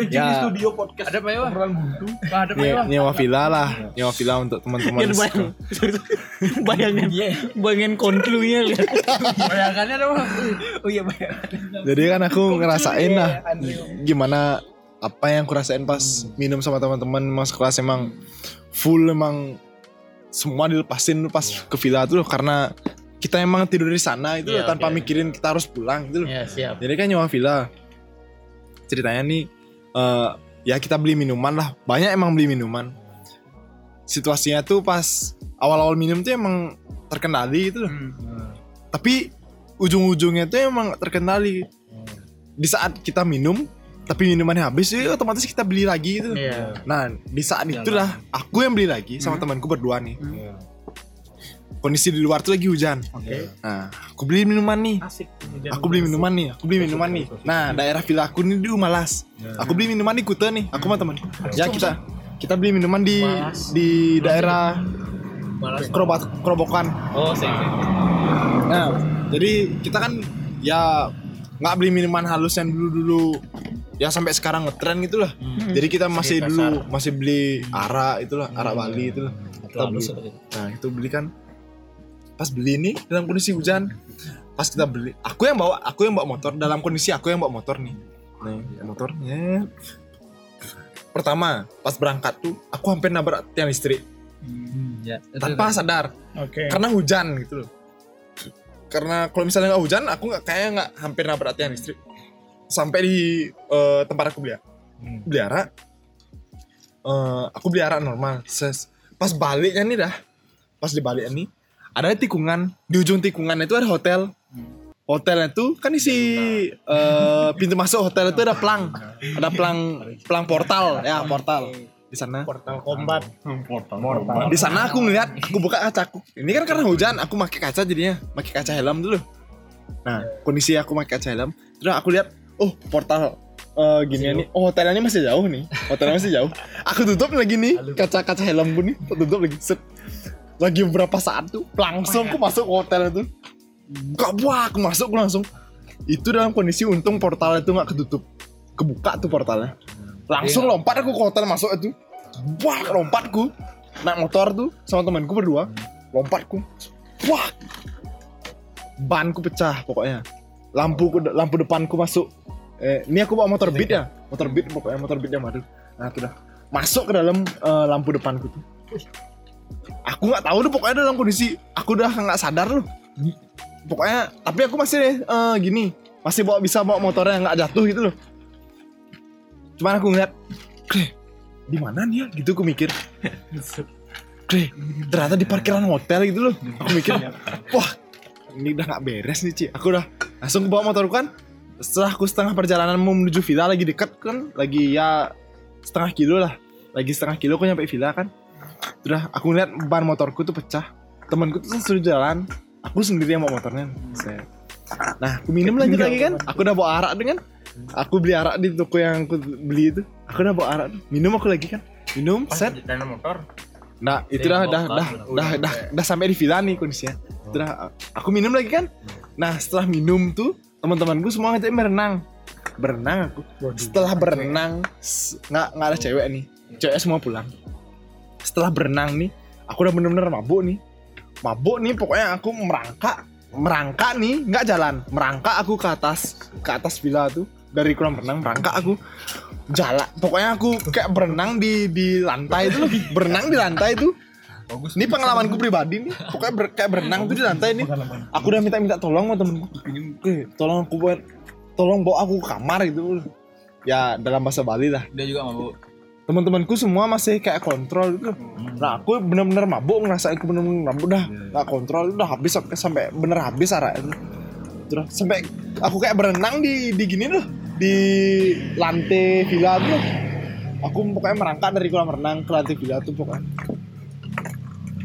ya Studio podcast. Ada apa ya? Obrolan buntu. Ada nyewa, nyewa villa lah nyewa villa untuk teman-teman Biar bayang, bayangin, bayangin konklunya lihat. Bayangannya ada apa? Oh iya bayangan. Jadi kan aku ngerasain lah gimana apa yang aku rasain pas minum sama teman-teman mas kelas emang full emang semua dilepasin pas ke villa tuh karena kita emang tidur di sana itu Iya, loh, tanpa oke. mikirin kita harus pulang gitu loh. Ya siap. Jadi kan nyewa villa. Ceritanya nih eh ya kita beli minuman lah. Banyak emang beli minuman. Situasinya tuh pas awal-awal minum tuh emang terkendali gitu loh. Hmm. Tapi ujung-ujungnya tuh emang terkendali. Di saat kita minum tapi minumannya habis ya otomatis kita beli lagi gitu. Iya. Nah, di saat itulah aku yang beli lagi sama temanku berdua nih. Kondisi di luar tuh lagi hujan. Oke. Nah, aku beli minuman nih. Asik. Aku beli minuman nih, aku beli minuman nih. Nah, daerah villa aku nih di Umalas. Aku beli minuman di Kuta nih, aku sama teman. Ya kita kita beli minuman di di daerah Kerobat Kerobokan. Oh, siap. Nah, jadi kita kan ya nggak beli minuman halus yang dulu-dulu ya sampai sekarang ngetren gitu lah. Jadi kita masih dulu masih beli arak itulah, arak Bali itulah. Kita beli. Nah, itu beli kan pas beli ini dalam kondisi hujan. Pas kita beli, aku yang bawa, aku yang bawa motor dalam kondisi aku yang bawa motor nih. Nih, motornya. Pertama, pas berangkat tuh aku hampir nabrak tiang listrik Ya, tanpa sadar Oke. karena hujan gitu loh karena kalau misalnya nggak hujan aku nggak kayak nggak hampir nabrak tiang listrik sampai di eh, tempat aku beli beli arak eh, aku beli arak normal Ses. pas baliknya nih dah pas di baliknya nih ada tikungan. Di ujung tikungan itu ada hotel. Hotelnya tuh kan isi eh, pintu masuk hotel itu ada pelang. Ada pelang pelang portal. Ya portal. Di sana. Portal kombat. di sana aku ngeliat aku buka kacaku ini kan karena hujan aku pakai kaca jadinya. Pakai kaca helm dulu. Nah kondisi aku pakai kaca helm. Terus aku lihat oh portal eh gini nih. oh hotelnya masih jauh nih. Hotelnya masih jauh. Aku tutup lagi nih kaca kaca helmku nih. Aku tutup lagi set lagi beberapa saat tuh langsung aku masuk ke hotel itu. Gak wah aku masuk aku langsung. Itu dalam kondisi untung portalnya itu nggak ketutup. Kebuka tuh portalnya. Langsung lompat aku ke hotel masuk itu. Wah lompatku naik motor tuh sama temanku berdua. Lompatku wah. Banku pecah pokoknya. Lampu lampu depanku masuk. Eh, ini aku bawa motor beat ya? Motor beat pokoknya motor beat yang baru. Nah itu dah. Masuk ke dalam eh, lampu depanku tuh aku nggak tahu tuh pokoknya dalam kondisi aku udah nggak sadar loh pokoknya tapi aku masih eh, gini. Masih bawa bisa bawa motornya nggak jatuh gitu loh. Cuman aku ngeliat "Kre, di mana ya gitu aku mikir. Kre, ternyata di parkiran hotel gitu loh. Aku mikir wah ini udah nggak beres nih Ci. Aku udah langsung bawa motor kan. Setelah aku setengah perjalanan mau menuju villa lagi dekat kan lagi ya setengah kilo lah. Lagi setengah kilo aku nyampe villa kan udah aku ngeliat ban motorku tuh pecah. Temanku tuh suruh jalan. Aku sendiri yang bawa motornya. Set. nah aku minum lagi lagi kan? aku udah bawa arak kan? Aku beli arak di toko yang aku beli itu. Aku udah bawa arak minum aku lagi kan? Minum set. nah itu dah dah dah dah dah dah sampai di villa nih kondisinya. Itu dah aku minum lagi kan? Nah setelah minum tuh teman-temanku semua ngajak berenang. Berenang aku. Setelah berenang nggak nggak ada cewek nih. Cewek semua pulang setelah berenang nih aku udah bener-bener mabuk nih. Mabuk nih pokoknya aku merangkak merangkak nih nggak jalan. Merangkak aku ke atas ke atas villa tuh dari kolam renang merangkak aku. Jalan pokoknya aku kayak berenang di di lantai itu loh. Berenang di lantai itu. Ini pengalamanku pribadi nih. Pokoknya ber- kayak berenang tuh di lantai nih. Aku udah minta minta tolong sama temenku. Eh tolong aku buat tolong bawa aku ke kamar gitu ya dalam bahasa Bali lah. Dia juga mabuk. Teman-temanku semua masih kayak kontrol gitu. Nah aku bener-bener mabuk ngerasa aku bener-bener mabuk dah. Nggak kontrol udah habis sampai sampai bener habis arak itu. Terus sampai aku kayak berenang di di gini loh di lantai villa tuh. Aku pokoknya merangkak dari kolam renang ke lantai villa tuh pokoknya.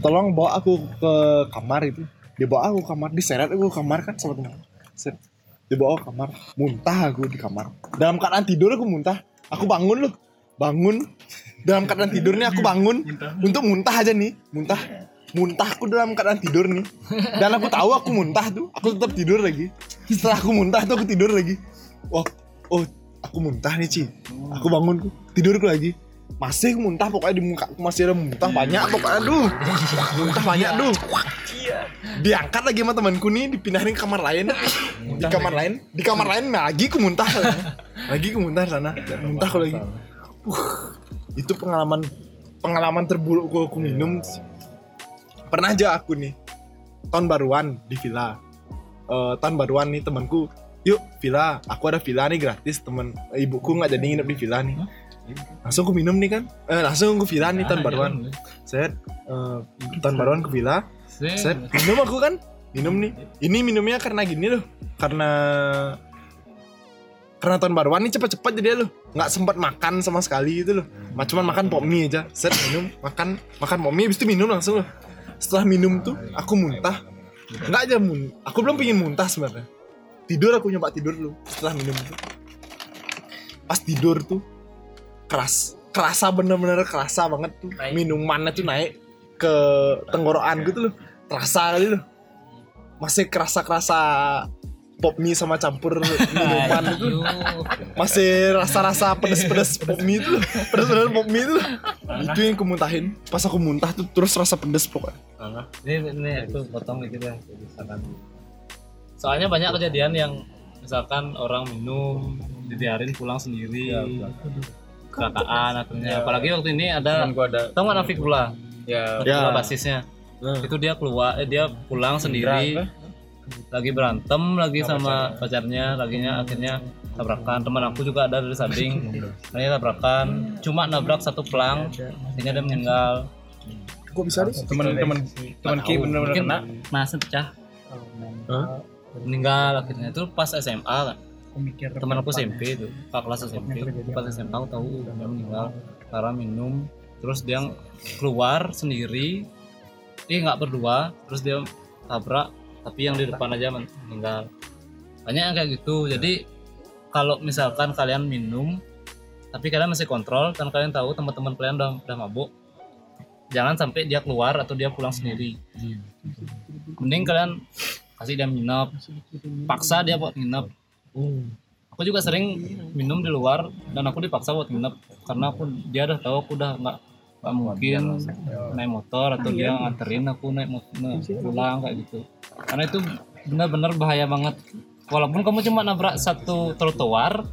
Tolong bawa aku ke kamar itu. Dibawa aku ke kamar diseret aku ke kamar kan sama teman. Dibawa ke kamar. Muntah aku di kamar. Dalam keadaan tidur aku muntah. Aku bangun loh bangun. Dalam keadaan tidurnya aku bangun. Untuk muntah aja nih. Muntah. Muntahku dalam keadaan tidur nih. Dan aku tahu aku muntah tuh. Aku tetap tidur lagi. Setelah aku muntah tuh aku tidur lagi. Wah oh aku muntah nih Ci. Aku bangun tidurku lagi. Masih aku muntah pokoknya di muka aku masih ada muntah banyak pokoknya aduh. Muntah banyak duh diangkat lagi sama temanku nih dipindahin ke kamar lain. Di kamar lain. Di kamar lain lagi aku muntah lagi aku muntah sana. Muntah aku lagi uh, itu pengalaman pengalaman terburuk aku minum. Pernah aja aku nih tahun baruan di villa. Eh, tahun baruan nih temanku yuk villa aku ada villa nih gratis temen ibuku nggak jadi nginep di villa nih. Langsung aku minum nih kan. Eh, langsung aku villa nih tahun baruan. saya eh, tahun baruan ke villa. Saya minum aku kan minum nih. Ini minumnya karena gini loh karena karena tahun baruan nih cepet-cepet jadi loh nggak sempat makan sama sekali gitu loh. Ma- cuman makan pop mie aja. Set minum makan makan pop mie habis itu minum langsung loh setelah minum tuh aku muntah. Nggak aja mun aku belum pengen muntah sebenarnya. Tidur aku nyoba tidur dulu setelah minum itu pas tidur tuh keras kerasa bener-bener kerasa banget tuh. Minumannya tuh naik ke tenggorokan gitu loh. Terasa kali loh. Masih kerasa kerasa pop mie sama campur minuman itu. Masih rasa-rasa pedes-pedes pop mie itu. Pedes-pedes pop mie itu. Itu yang aku muntahin. Pas aku muntah tuh terus rasa pedes pokoknya. Ini ini aku potong gitu ya misalkan. Soalnya banyak kejadian yang misalkan orang minum dibiarin pulang sendiri. Kecelakaan akhirnya. Apalagi waktu ini ada Temen gua ada tau nggak Nafik pula ya. Pula basisnya. Itu dia keluar eh, dia pulang sendiri lagi berantem lagi sama pacarnya. laginya akhirnya tabrakan. Teman aku juga ada dari samping akhirnya tabrakan. Cuma nabrak satu pelang akhirnya dia meninggal. Kok bisa nih temen temen temen ki mungkin kena. masih pecah. Meninggal akhirnya. Itu pas SMA kan? Teman aku SMP itu pak kelas SMP pas SMA aku tahu udah meninggal. karena minum terus dia keluar sendiri. Eh nggak berdua terus dia tabrak tapi yang di depan aja men- meninggal. Banyak yang kayak gitu. Jadi kalau misalkan kalian minum tapi kalian masih kontrol dan kalian tahu teman-teman kalian udah, udah mabuk jangan sampai dia keluar atau dia pulang sendiri. Mending kalian kasih dia nginep paksa dia buat nginep. Aku juga sering minum di luar dan aku dipaksa buat nginep. Karena aku dia udah tahu aku udah nggak nggak mungkin naik motor atau dia nganterin aku naik motor pulang kayak gitu karena itu benar-benar bahaya banget. Walaupun kamu cuma nabrak satu trotoar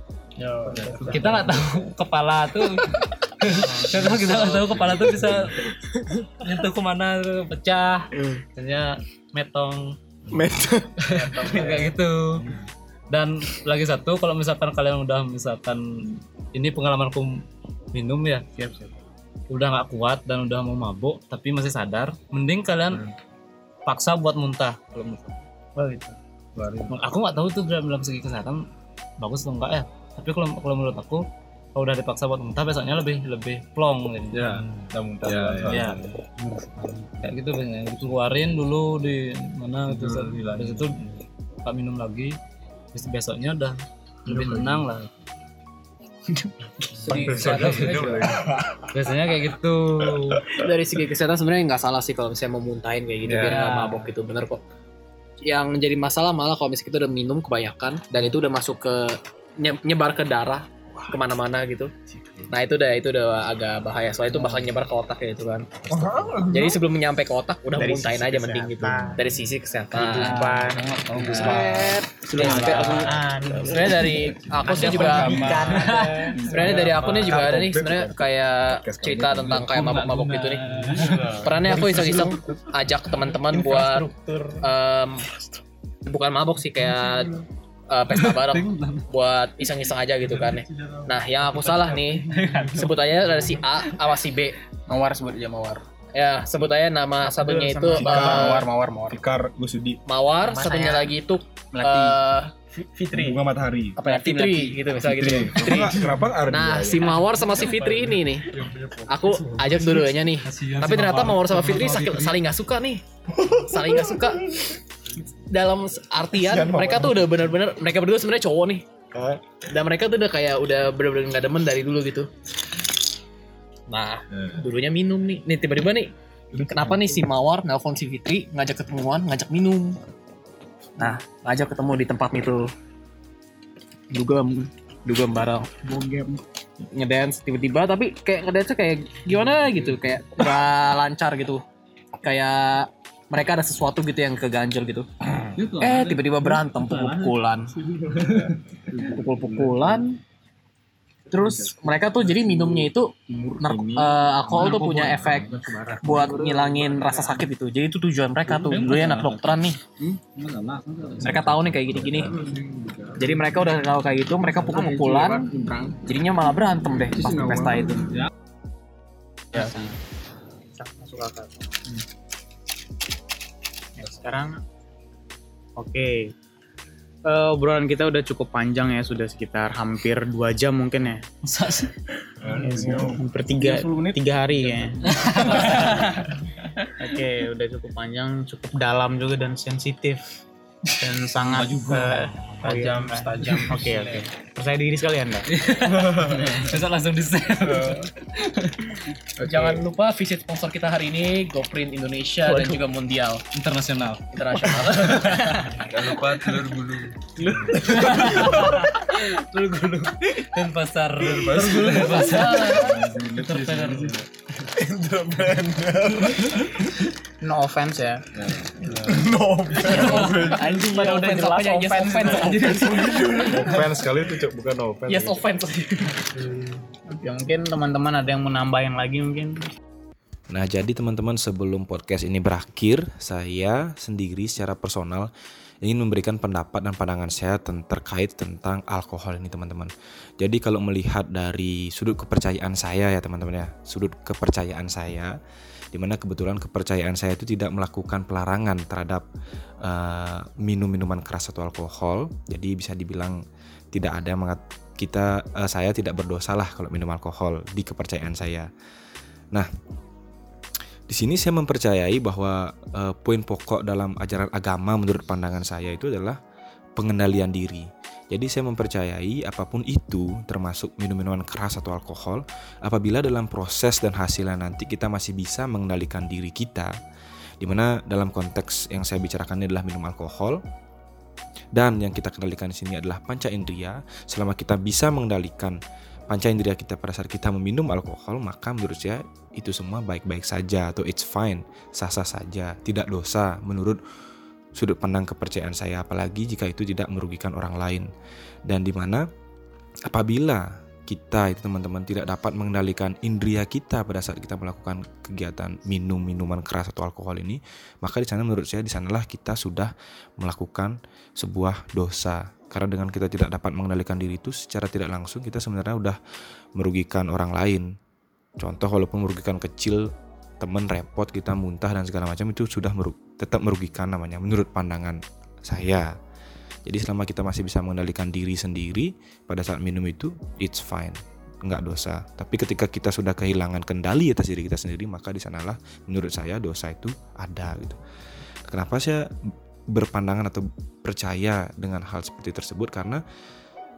kita nggak tahu kepala tuh. Karena kita nggak tahu kepala tuh bisa nyentuh ke mana tuh pecah ternyata metong. Met. kayak gitu. Dan lagi satu kalau misalkan kalian udah misalkan ini pengalamanku minum ya udah nggak kuat dan udah mau mabuk tapi masih sadar mending kalian paksa buat muntah. Kalau muntah. Aku nggak tahu tuh dalam, dalam segi kesehatan bagus atau enggak ya. Tapi kalau kalau menurut aku kalau udah dipaksa buat muntah besoknya lebih lebih plong gitu. ya udah muntah. Ya, ya. Kayak gitu biasanya. Dikeluarin dulu di mana gitu habis itu tak minum lagi. Terus besoknya udah lebih tenang lah biasanya kayak gitu. Dari segi kesehatan sebenarnya nggak salah sih kalau misalnya mau muntahin kayak gitu Ya. biar nggak mabok gitu. Bener kok. Yang jadi masalah malah kalau misalnya kita udah minum kebanyakan dan itu udah masuk ke nye- nyebar ke darah ke mana-mana gitu. Nah itu udah itu udah agak bahaya. Soalnya itu bakal nyebar ke otak ya itu kan. Jadi sebelum nyampe ke otak udah Dari muntahin aja mending gitu. dari sisi kesehatan. Kehidupan. Sudah aku sebenarnya dari aku sih juga sebenarnya dari aku nih juga ada nih sebenarnya kayak cerita tentang kayak mabok-mabok gitu nih. Pernah nih aku iseng-iseng ajak teman-teman buat em, bukan mabok sih kayak eh, pesta bareng buat iseng-iseng aja gitu kan nih. Nah, yang aku salah nih sebut aja dari si A sama si B. mawar sebut aja mawar Ya, sebut aja nama satunya itu eh, mawar mawar mawar Fikar Gusudi Mawar, satunya lagi itu Melati. eh, Fitri bunga matahari apa ya Fitri gitu misalnya gitu. Kenapa- kenapa Ardi Nah, aja? si Mawar sama si Fitri ini nih. Aku ajak dua-duanya nih. Tapi ternyata Mawar sama Fitri saling nggak suka nih. Saling nggak suka. Dalam artian mereka tuh udah benar-benar mereka berdua sebenarnya cowok nih. Dan mereka tuh udah kayak udah benar-benar nggak demen dari dulu gitu. Nah, dulunya minum nih. Nih tiba-tiba nih. Kenapa nih si Mawar nelpon si Fitri ngajak ketemuan, ngajak minum. Nah, ngajak ketemu di tempat itu. Dugem, dugem bareng ngedance tiba-tiba tapi kayak ngedance kayak gimana gitu kayak gak lancar gitu kayak mereka ada sesuatu gitu yang keganjel gitu. Eh tiba-tiba berantem pukul-pukulan. Pukul-pukulan. Terus mereka tuh jadi minumnya itu nar- eh, alkohol tuh punya efek buat ngilangin rasa sakit itu. Jadi itu tujuan mereka tuh. Dulu ya anak dokteran nih. Mereka tahu nih kayak gini-gini. Jadi mereka udah tahu kayak gitu, mereka pukul-pukulan, jadinya malah berantem deh pas pesta itu. Ya. Masuk akal. Sekarang oke. Eh, obrolan kita udah cukup panjang ya, sudah sekitar hampir dua jam mungkin ya. Ya, sih, hampir tiga, tiga hari ya. Oke, udah cukup panjang, cukup dalam juga dan sensitif dan sangat juga tajam, tajam. Oke, oke. Percaya diri sekali anda. Bisa langsung di share. Jangan lupa visit sponsor kita hari ini GoPrint Indonesia dan juga Mundial internasional Internasional. Jangan lupa telur bulu. dan pasar Dan pasar. No offense ya. Anjing pada udah jelas yes offense anjir. Offense sekali itu cok bukan offense. Yes offense. Oke, mungkin teman-teman ada yang mau nambahin lagi mungkin. Nah, jadi teman-teman sebelum podcast ini berakhir, saya sendiri secara personal ingin memberikan pendapat dan pandangan saya ten- terkait tentang alkohol ini teman-teman. Jadi kalau melihat dari sudut kepercayaan saya ya teman-teman ya, sudut kepercayaan saya, di mana kebetulan kepercayaan saya itu tidak melakukan pelarangan terhadap eh, minum-minuman keras atau alkohol. Jadi bisa dibilang tidak ada mengat- kita eh, saya tidak berdosa lah kalau minum alkohol di kepercayaan saya. Nah, di sini saya mempercayai bahwa eh, poin pokok dalam ajaran agama menurut pandangan saya itu adalah pengendalian diri. Jadi saya mempercayai apa pun itu termasuk minum-minuman keras atau alkohol apabila dalam proses dan hasilnya nanti kita masih bisa mengendalikan diri kita di mana dalam konteks yang saya bicarakan ini adalah minum alkohol dan yang kita kendalikan di sini adalah panca indera selama kita bisa mengendalikan panca indera kita pada saat kita meminum alkohol maka menurut saya itu semua baik-baik saja atau it's fine sah-sah saja tidak dosa menurut sudut pandang kepercayaan saya apalagi jika itu tidak merugikan orang lain. Dan di mana apabila kita itu teman-teman tidak dapat mengendalikan indera kita pada saat kita melakukan kegiatan minum minuman keras atau alkohol ini maka di sana menurut saya di sanalah kita sudah melakukan sebuah dosa. Karena dengan kita tidak dapat mengendalikan diri itu secara tidak langsung kita sebenarnya udah merugikan orang lain. Contoh walaupun merugikan kecil teman repot kita muntah dan segala macam itu sudah meru- tetap merugikan namanya menurut pandangan saya. Jadi selama kita masih bisa mengendalikan diri sendiri pada saat minum itu it's fine nggak dosa. Tapi ketika kita sudah kehilangan kendali atas diri kita sendiri maka di sanalah menurut saya dosa itu ada gitu. Kenapa saya berpandangan atau percaya dengan hal seperti tersebut? Karena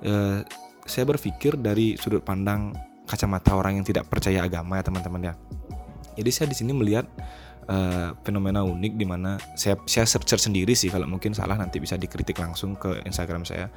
eh, saya berpikir dari sudut pandang kacamata orang yang tidak percaya agama ya teman-teman ya jadi saya di sini melihat eh, fenomena unik di mana saya saya search sendiri sih kalau mungkin salah nanti bisa dikritik langsung ke Instagram saya.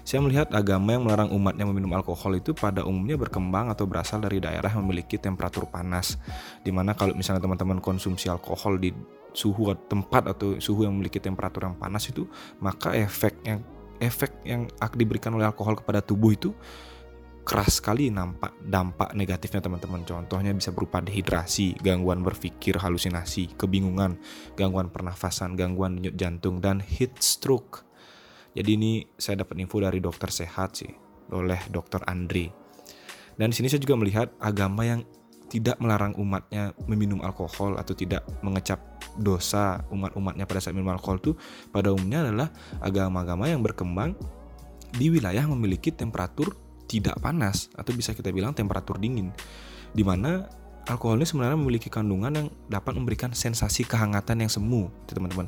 Saya melihat agama yang melarang umatnya meminum alkohol itu pada umumnya berkembang atau berasal dari daerah yang memiliki temperatur panas. Di mana kalau misalnya teman-teman konsumsi alkohol di suhu tempat atau suhu yang memiliki temperatur yang panas itu, maka efek yang efek yang diberikan oleh alkohol kepada tubuh itu keras sekali nampak dampak negatifnya teman-teman. Contohnya bisa berupa dehidrasi, gangguan berpikir, halusinasi, kebingungan, gangguan pernafasan, gangguan denyut jantung dan heat stroke. Jadi ini saya dapat info dari dokter sehat sih oleh dokter Andre. Dan di sini saya juga melihat agama yang tidak melarang umatnya meminum alkohol atau tidak mengecap dosa umat-umatnya pada saat minum alkohol itu pada umumnya adalah agama-agama yang berkembang di wilayah memiliki temperatur tidak panas atau bisa kita bilang temperatur dingin di mana alkohol ini sebenarnya memiliki kandungan yang dapat memberikan sensasi kehangatan yang semu itu teman-teman.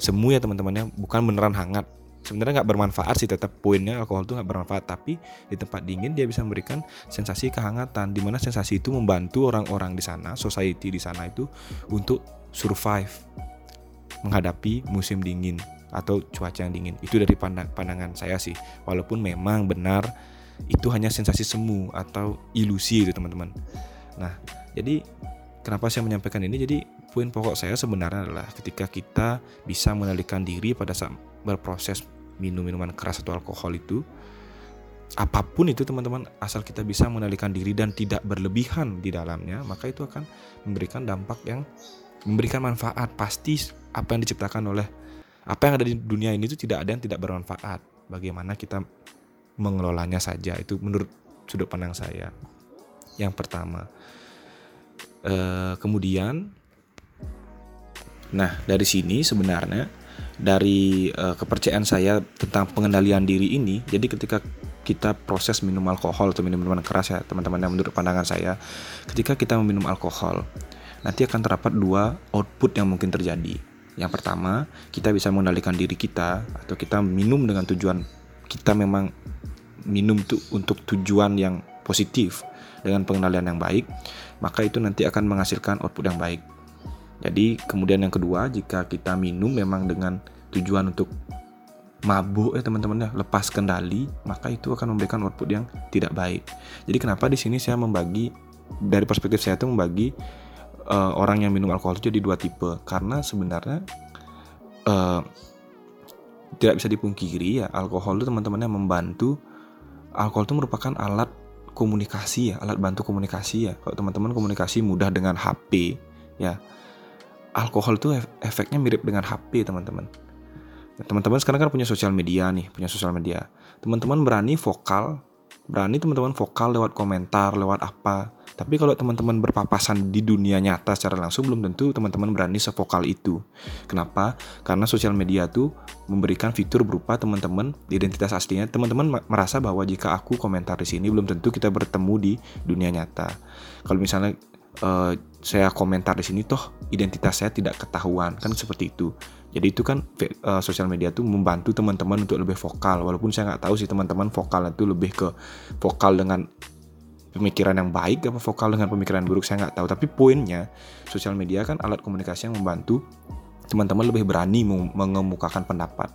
Semu ya teman-teman ya. Bukan beneran hangat. Sebenarnya nggak bermanfaat sih tetap poinnya alkohol itu nggak bermanfaat tapi di tempat dingin dia bisa memberikan sensasi kehangatan di mana sensasi itu membantu orang-orang di sana society di sana itu untuk survive menghadapi musim dingin atau cuaca yang dingin. Itu dari pandang- pandangan saya sih. Walaupun memang benar itu hanya sensasi semu atau ilusi itu teman-teman. Nah jadi kenapa saya menyampaikan ini? Jadi poin pokok saya sebenarnya adalah ketika kita bisa mengendalikan diri pada saat berproses minum minuman keras atau alkohol itu apa pun itu teman-teman asal kita bisa mengendalikan diri dan tidak berlebihan di dalamnya maka itu akan memberikan dampak yang memberikan manfaat. Pasti apa yang diciptakan oleh apa yang ada di dunia ini itu tidak ada yang tidak bermanfaat. Bagaimana kita mengelolanya saja. Itu menurut sudut pandang saya. Yang pertama. Eh, kemudian nah dari sini sebenarnya dari eh, kepercayaan saya tentang pengendalian diri ini jadi ketika kita proses minum alkohol atau minum minuman keras ya teman-teman yang menurut pandangan saya ketika kita meminum alkohol nanti akan terdapat dua output yang mungkin terjadi. Yang pertama kita bisa mengendalikan diri kita atau kita minum dengan tujuan kita memang minum tuh untuk tujuan yang positif dengan pengendalian yang baik maka itu nanti akan menghasilkan output yang baik. Jadi kemudian yang kedua jika kita minum memang dengan tujuan untuk mabuk ya teman-teman ya lepas kendali maka itu akan memberikan output yang tidak baik. Jadi kenapa di sini saya membagi dari perspektif saya itu membagi eh, orang yang minum alkohol itu jadi dua tipe. Karena sebenarnya eh, tidak bisa dipungkiri ya alkohol itu teman-temannya membantu alkohol itu merupakan alat komunikasi ya alat bantu komunikasi ya. Kalau teman-teman komunikasi mudah dengan HP ya. Alkohol itu ef- efeknya mirip dengan HP teman-teman. Ya, teman-teman sekarang kan punya sosial media nih punya sosial media. Teman-teman berani vokal berani teman-teman vokal lewat komentar lewat apa tapi kalau teman-teman berpapasan di dunia nyata secara langsung belum tentu teman-teman berani sevokal itu. Kenapa? Karena sosial media tuh memberikan fitur berupa teman-teman identitas aslinya. Teman-teman ma- merasa bahwa jika aku komentar di sini belum tentu kita bertemu di dunia nyata. Kalau misalnya eh, saya komentar di sini toh identitas saya tidak ketahuan. Kan seperti itu. Jadi itu kan eh, sosial media tuh membantu teman-teman untuk lebih vokal. Walaupun saya nggak tahu sih teman-teman vokal itu lebih ke vokal dengan pemikiran yang baik apa vokal dengan pemikiran buruk saya nggak tahu. Tapi poinnya sosial media kan alat komunikasi yang membantu teman-teman lebih berani meng- mengemukakan pendapat.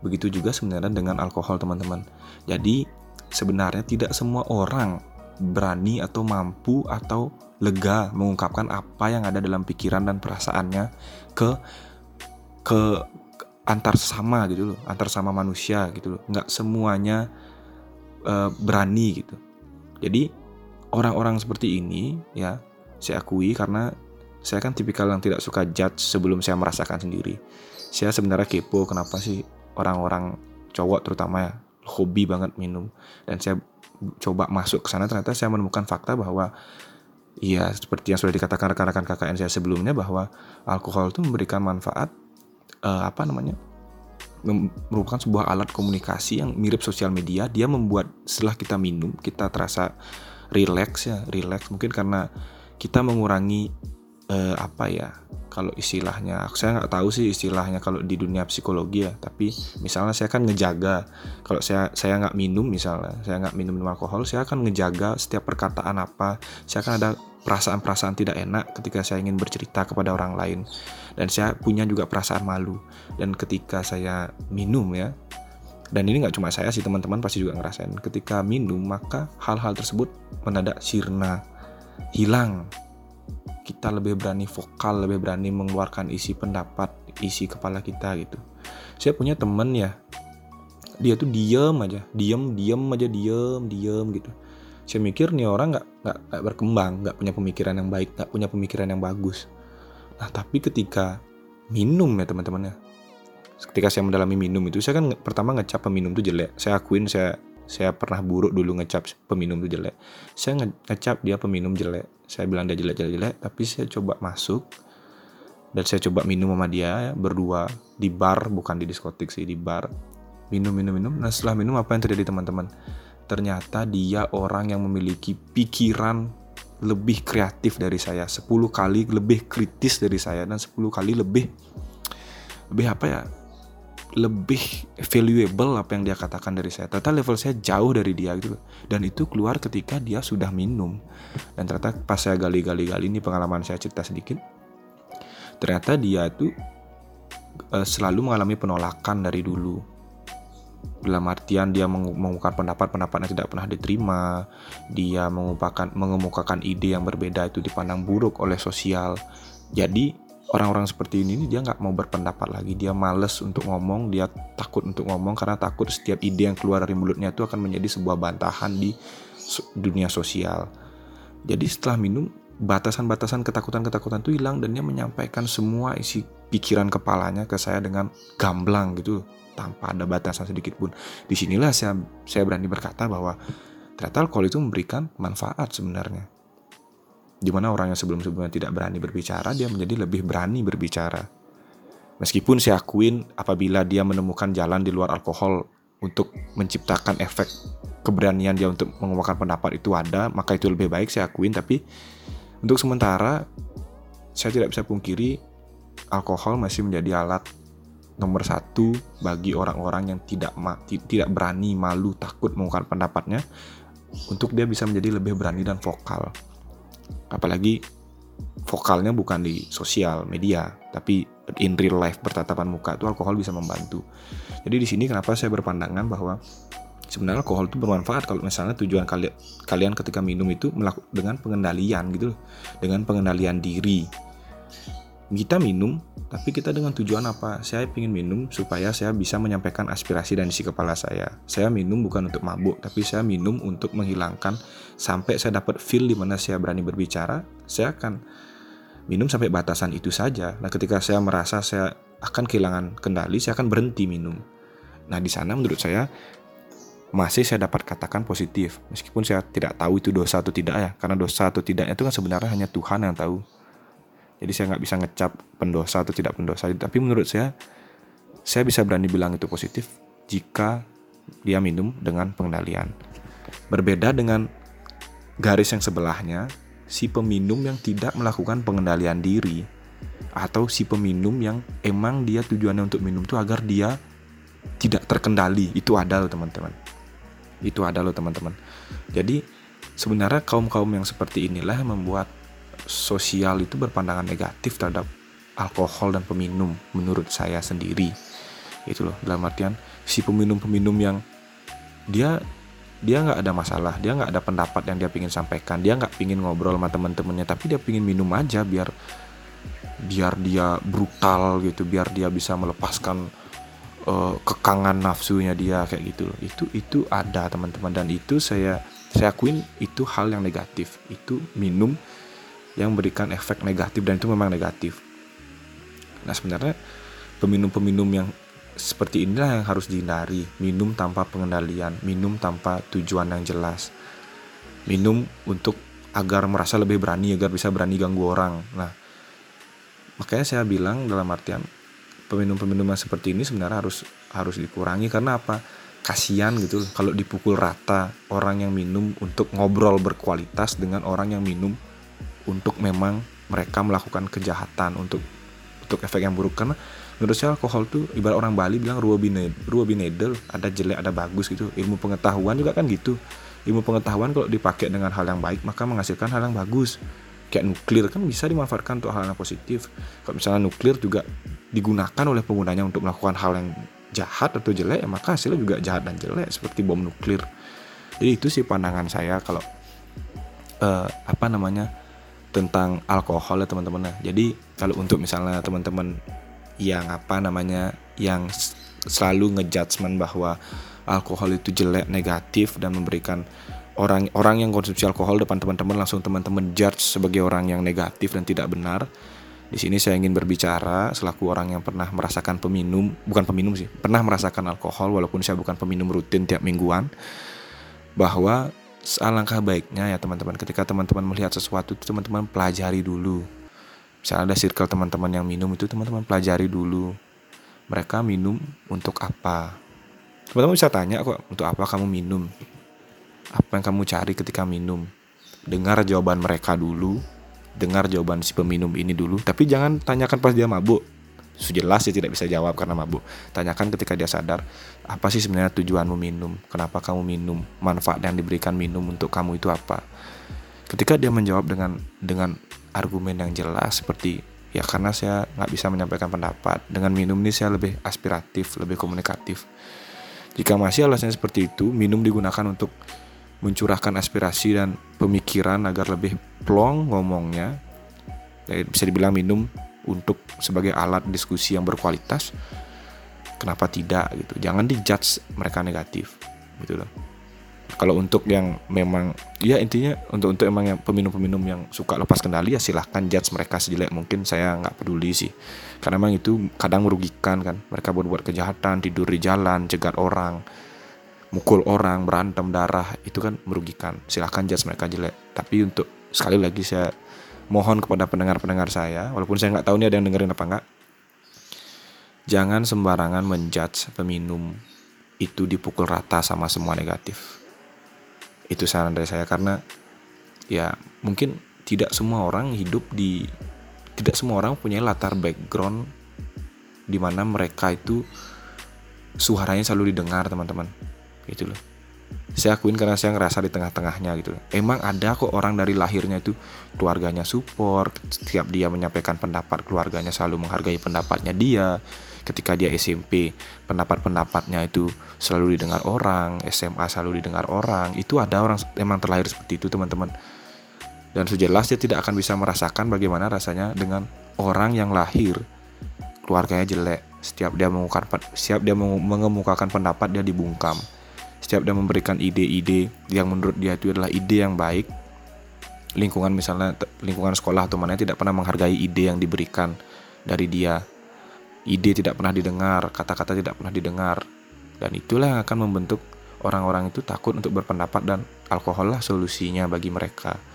Begitu juga sebenarnya dengan alkohol teman-teman. Jadi sebenarnya tidak semua orang berani atau mampu atau lega mengungkapkan apa yang ada dalam pikiran dan perasaannya ke ke antar sesama gitu loh antar sama manusia gitu loh. Nggak semuanya eh, berani gitu. Jadi orang-orang seperti ini ya saya akui karena saya kan tipikal yang tidak suka judge sebelum saya merasakan sendiri saya sebenarnya kepo kenapa sih orang-orang cowok terutama ya hobi banget minum dan saya coba masuk ke sana ternyata saya menemukan fakta bahwa Iya, seperti yang sudah dikatakan rekan-rekan KKN saya sebelumnya bahwa alkohol itu memberikan manfaat eh, apa namanya? merupakan sebuah alat komunikasi yang mirip sosial media. Dia membuat setelah kita minum kita terasa relax ya, relax mungkin karena kita mengurangi eh, apa ya? Kalau istilahnya, saya nggak tahu sih istilahnya kalau di dunia psikologi ya. Tapi misalnya saya kan ngejaga kalau saya saya nggak minum misalnya, saya nggak minum minum alkohol, saya akan ngejaga setiap perkataan apa. Saya akan ada perasaan-perasaan tidak enak ketika saya ingin bercerita kepada orang lain dan saya punya juga perasaan malu dan ketika saya minum ya dan ini nggak cuma saya sih teman-teman pasti juga ngerasain. Ketika minum maka hal-hal tersebut mendadak sirna hilang. Kita lebih berani vokal lebih berani mengeluarkan isi pendapat isi kepala kita gitu. Saya punya temen ya dia tuh diem aja diem diem aja diem diem gitu. Saya mikir nih orang nggak nggak berkembang nggak punya pemikiran yang baik nggak punya pemikiran yang bagus. Nah tapi ketika minum ya teman-teman ya ketika saya mendalami minum itu saya kan pertama ngecap peminum itu jelek. Saya akuin saya saya pernah buruk dulu ngecap peminum itu jelek. Saya nge- ngecap dia peminum jelek. Saya bilang dia jelek jelek jelek tapi saya coba masuk dan saya coba minum sama dia berdua di bar bukan di diskotik sih di bar. Minum minum minum. Nah setelah minum apa yang terjadi teman-teman? Ternyata dia orang yang memiliki pikiran lebih kreatif dari saya. 10 kali lebih kritis dari saya dan 10 kali lebih lebih apa ya lebih valuable apa yang dia katakan dari saya. Ternyata level saya jauh dari dia gitu. Dan itu keluar ketika dia sudah minum. Dan ternyata pas saya gali-gali-gali ini pengalaman saya cerita sedikit. Ternyata dia itu eh, selalu mengalami penolakan dari dulu. Dalam artian dia mengu- mengungkapkan pendapat-pendapat yang tidak pernah diterima. Dia mengemukakan mengemukakan ide yang berbeda itu dipandang buruk oleh sosial. Jadi orang-orang seperti ini dia nggak mau berpendapat lagi. Dia males untuk ngomong dia takut untuk ngomong karena takut setiap ide yang keluar dari mulutnya itu akan menjadi sebuah bantahan di dunia sosial. Jadi setelah minum batasan-batasan ketakutan-ketakutan itu hilang dan dia menyampaikan semua isi pikiran kepalanya ke saya dengan gamblang gitu tanpa ada batasan sedikit pun. Di sinilah saya saya berani berkata bahwa ternyata alkohol itu memberikan manfaat sebenarnya di mana orang yang sebelum-sebelumnya tidak berani berbicara dia menjadi lebih berani berbicara. Meskipun saya akuin apabila dia menemukan jalan di luar alkohol untuk menciptakan efek keberanian dia untuk mengungkapkan pendapat itu ada maka itu lebih baik saya akuin tapi untuk sementara saya tidak bisa pungkiri alkohol masih menjadi alat nomor satu bagi orang-orang yang tidak ma- ti- tidak berani malu takut mengungkapkan pendapatnya untuk dia bisa menjadi lebih berani dan vokal apalagi vokalnya bukan di sosial media tapi in real life bertatapan muka itu alkohol bisa membantu. Jadi di sini kenapa saya berpandangan bahwa sebenarnya alkohol itu bermanfaat kalau misalnya tujuan kalian ketika minum itu dengan pengendalian gitu dengan pengendalian diri kita minum tapi kita dengan tujuan apa? Saya ingin minum supaya saya bisa menyampaikan aspirasi dan isi kepala saya. Saya minum bukan untuk mabuk tapi saya minum untuk menghilangkan sampai saya dapat feel di mana saya berani berbicara saya akan minum sampai batasan itu saja. Nah ketika saya merasa saya akan kehilangan kendali saya akan berhenti minum. Nah di sana menurut saya masih saya dapat katakan positif. Meskipun saya tidak tahu itu dosa atau tidak ya karena dosa atau tidaknya itu kan sebenarnya hanya Tuhan yang tahu jadi saya nggak bisa ngecap pendosa atau tidak pendosa. Tapi menurut saya saya bisa berani bilang itu positif jika dia minum dengan pengendalian. Berbeda dengan garis yang sebelahnya si peminum yang tidak melakukan pengendalian diri atau si peminum yang emang dia tujuannya untuk minum itu agar dia tidak terkendali. Itu ada loh teman-teman. Itu ada loh teman-teman. Jadi sebenarnya kaum kaum yang seperti inilah yang membuat sosial itu berpandangan negatif terhadap alkohol dan peminum menurut saya sendiri. Itu loh dalam artian si peminum-peminum yang dia dia nggak ada masalah dia nggak ada pendapat yang dia pingin sampaikan dia nggak pingin ngobrol sama teman-temannya tapi dia pingin minum aja biar biar dia brutal gitu biar dia bisa melepaskan uh, kekangan nafsunya dia kayak gitu itu itu ada teman-teman. Dan itu saya saya akuin itu hal yang negatif. Itu minum yang memberikan efek negatif dan itu memang negatif. Nah sebenarnya peminum-peminum yang seperti inilah yang harus dihindari. Minum tanpa pengendalian minum tanpa tujuan yang jelas. Minum untuk agar merasa lebih berani agar bisa berani ganggu orang. Nah makanya saya bilang dalam artian peminum-peminum yang seperti ini sebenarnya harus harus dikurangi. Karena apa? Kasihan gitu. Kalau dipukul rata orang yang minum untuk ngobrol berkualitas dengan orang yang minum untuk memang mereka melakukan kejahatan untuk untuk efek yang buruk. Karena menurut saya alkohol tuh ibarat orang Bali bilang ruobinedel ada jelek ada bagus gitu. Ilmu pengetahuan juga kan gitu. Ilmu pengetahuan kalau dipakai dengan hal yang baik maka menghasilkan hal yang bagus. Kayak nuklir kan bisa dimanfaatkan untuk hal yang positif. Kalau misalnya nuklir juga digunakan oleh penggunanya untuk melakukan hal yang jahat atau jelek ya maka hasilnya juga jahat dan jelek seperti bom nuklir. Jadi itu sih pandangan saya kalau eh, apa namanya tentang alkohol ya teman-teman. Nah jadi kalau untuk misalnya teman-teman yang apa namanya yang selalu ngejudgement bahwa alkohol itu jelek negatif dan memberikan orang orang yang konsumsi alkohol depan teman-teman langsung teman-teman judge sebagai orang yang negatif dan tidak benar. Di sini saya ingin berbicara selaku orang yang pernah merasakan peminum bukan peminum sih pernah merasakan alkohol walaupun saya bukan peminum rutin tiap mingguan bahwa alangkah baiknya ya teman-teman. Ketika teman-teman melihat sesuatu itu teman-teman pelajari dulu. Misalnya ada circle teman-teman yang minum itu teman-teman pelajari dulu. Mereka minum untuk apa? Teman-teman bisa tanya kok untuk apa kamu minum? Apa yang kamu cari ketika minum? Dengar jawaban mereka dulu. Dengar jawaban si peminum ini dulu. Tapi jangan tanyakan pas dia mabuk jelas dia tidak bisa jawab karena mabuk. Tanyakan ketika dia sadar apa sih sebenarnya tujuanmu minum? Kenapa kamu minum? Manfaat yang diberikan minum untuk kamu itu apa? Ketika dia menjawab dengan dengan argumen yang jelas seperti ya karena saya nggak bisa menyampaikan pendapat. Dengan minum ini saya lebih aspiratif lebih komunikatif. Jika masih alasannya seperti itu minum digunakan untuk mencurahkan aspirasi dan pemikiran agar lebih plong ngomongnya. Ya, bisa dibilang minum untuk sebagai alat diskusi yang berkualitas kenapa tidak gitu? Jangan dijudge mereka negatif gitu loh. Kalau untuk yang memang ya intinya untuk untuk emang yang peminum-peminum yang suka lepas kendali ya silahkan judge mereka sejelek mungkin saya nggak peduli sih. Karena memang itu kadang merugikan kan mereka berbuat kejahatan tidur di jalan cegat orang mukul orang berantem darah itu kan merugikan. Silahkan judge mereka jelek. Tapi untuk sekali lagi saya mohon kepada pendengar-pendengar saya walaupun saya nggak tahu nih ada yang dengerin apa nggak jangan sembarangan menjudge peminum itu dipukul rata sama semua negatif. Itu saran dari saya karena ya mungkin tidak semua orang hidup di tidak semua orang punya latar background di mana mereka itu suaranya selalu didengar teman-teman. Gitu loh saya akuin karena saya ngerasa di tengah-tengahnya gitu. Emang ada kok orang dari lahirnya itu keluarganya support setiap dia menyampaikan pendapat keluarganya selalu menghargai pendapatnya dia. Ketika dia SMP pendapat-pendapatnya itu selalu didengar orang SMA selalu didengar orang. Itu ada orang emang terlahir seperti itu teman-teman. Dan sejelas dia tidak akan bisa merasakan bagaimana rasanya dengan orang yang lahir. Keluarganya jelek. Setiap dia mengemukakan setiap dia mengemukakan pendapat dia dibungkam setiap dia memberikan ide-ide yang menurut dia itu adalah ide yang baik lingkungan misalnya lingkungan sekolah atau mana tidak pernah menghargai ide yang diberikan dari dia. Ide tidak pernah didengar kata-kata tidak pernah didengar. Dan itulah yang akan membentuk orang-orang itu takut untuk berpendapat dan alkohol lah solusinya bagi mereka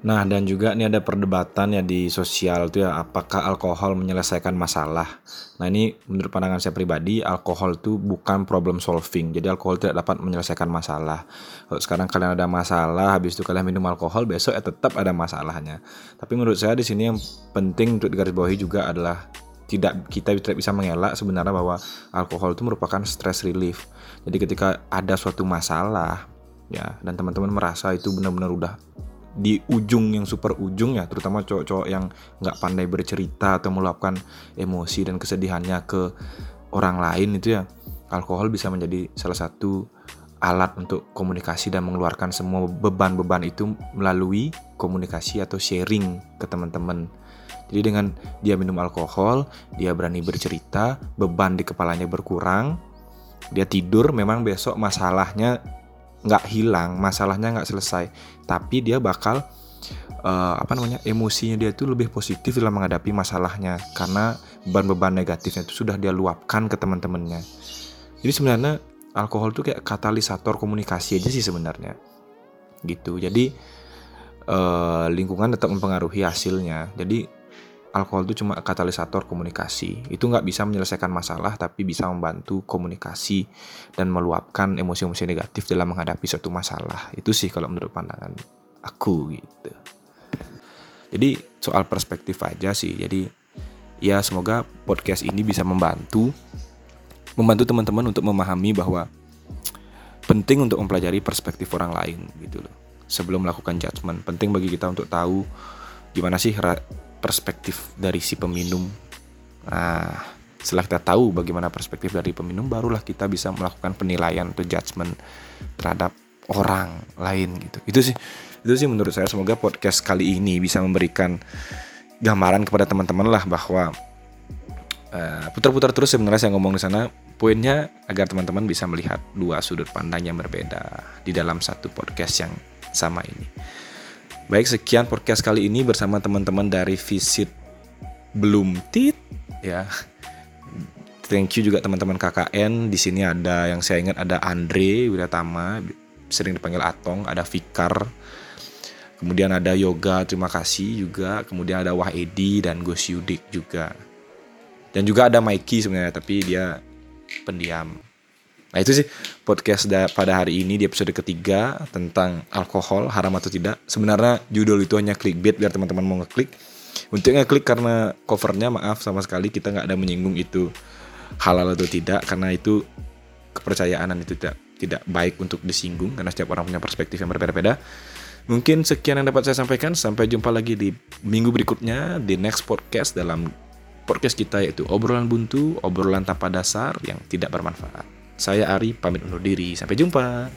Nah dan juga ini ada perdebatan ya di sosial tuh ya apakah alkohol menyelesaikan masalah. Nah ini menurut pandangan saya pribadi alkohol itu bukan problem solving. Jadi alkohol tidak dapat menyelesaikan masalah. Kalau sekarang kalian ada masalah habis itu kalian minum alkohol besok ya tetap ada masalahnya. Tapi menurut saya di sini yang penting untuk digarisbawahi juga adalah tidak kita tidak bisa mengelak sebenarnya bahwa alkohol itu merupakan stress relief. Jadi ketika ada suatu masalah ya dan teman-teman merasa itu benar-benar udah di ujung yang super ujung ya terutama cowok-cowok yang nggak pandai bercerita atau meluapkan emosi dan kesedihannya ke orang lain itu ya alkohol bisa menjadi salah satu alat untuk komunikasi dan mengeluarkan semua beban-beban itu melalui komunikasi atau sharing ke teman-teman. Jadi dengan dia minum alkohol, dia berani bercerita, beban di kepalanya berkurang, dia tidur memang besok masalahnya nggak hilang masalahnya nggak selesai. Tapi dia bakal uh, apa namanya emosinya dia itu lebih positif dalam menghadapi masalahnya. Karena beban-beban negatifnya itu sudah dia luapkan ke teman-temannya. Jadi sebenarnya alkohol itu kayak katalisator komunikasi aja sih sebenarnya. Gitu. Jadi uh, lingkungan tetap mempengaruhi hasilnya. Jadi alkohol itu cuma katalisator komunikasi. Itu nggak bisa menyelesaikan masalah, tapi bisa membantu komunikasi dan meluapkan emosi-emosi negatif dalam menghadapi suatu masalah. Itu sih kalau menurut pandangan aku gitu. Jadi soal perspektif aja sih. Jadi ya semoga podcast ini bisa membantu membantu teman-teman untuk memahami bahwa penting untuk mempelajari perspektif orang lain gitu loh. Sebelum melakukan judgement, penting bagi kita untuk tahu gimana sih perspektif dari si peminum. Nah, setelah kita tahu bagaimana perspektif dari peminum, barulah kita bisa melakukan penilaian atau judgement terhadap orang lain gitu. Itu sih, itu sih menurut saya semoga podcast kali ini bisa memberikan gambaran kepada teman-teman lah bahwa uh, putar-putar terus sebenarnya saya ngomong di sana poinnya agar teman-teman bisa melihat dua sudut pandang yang berbeda di dalam satu podcast yang sama ini. Baik, sekian podcast kali ini bersama teman-teman dari Visit Belum Tit ya. Thank you juga teman-teman KKN. Di sini ada yang saya ingat ada Andre Wiratama, sering dipanggil Atong, ada Fikar. Kemudian ada Yoga, terima kasih juga. Kemudian ada Wah Edi dan Gus Yudik juga. Dan juga ada Mikey sebenarnya, tapi dia pendiam. Nah itu sih podcast pada hari ini di episode ketiga tentang alkohol haram atau tidak. Sebenarnya judul itu hanya clickbait biar teman-teman mau ngeklik. Untuk ngeklik karena covernya maaf sama sekali kita nggak ada menyinggung itu halal atau tidak karena itu kepercayaan itu tidak tidak baik untuk disinggung karena setiap orang punya perspektif yang berbeda-beda. Mungkin sekian yang dapat saya sampaikan. Sampai jumpa lagi di minggu berikutnya di next podcast dalam podcast kita yaitu obrolan buntu, obrolan tanpa dasar yang tidak bermanfaat. Saya Ari pamit undur diri. Sampai jumpa.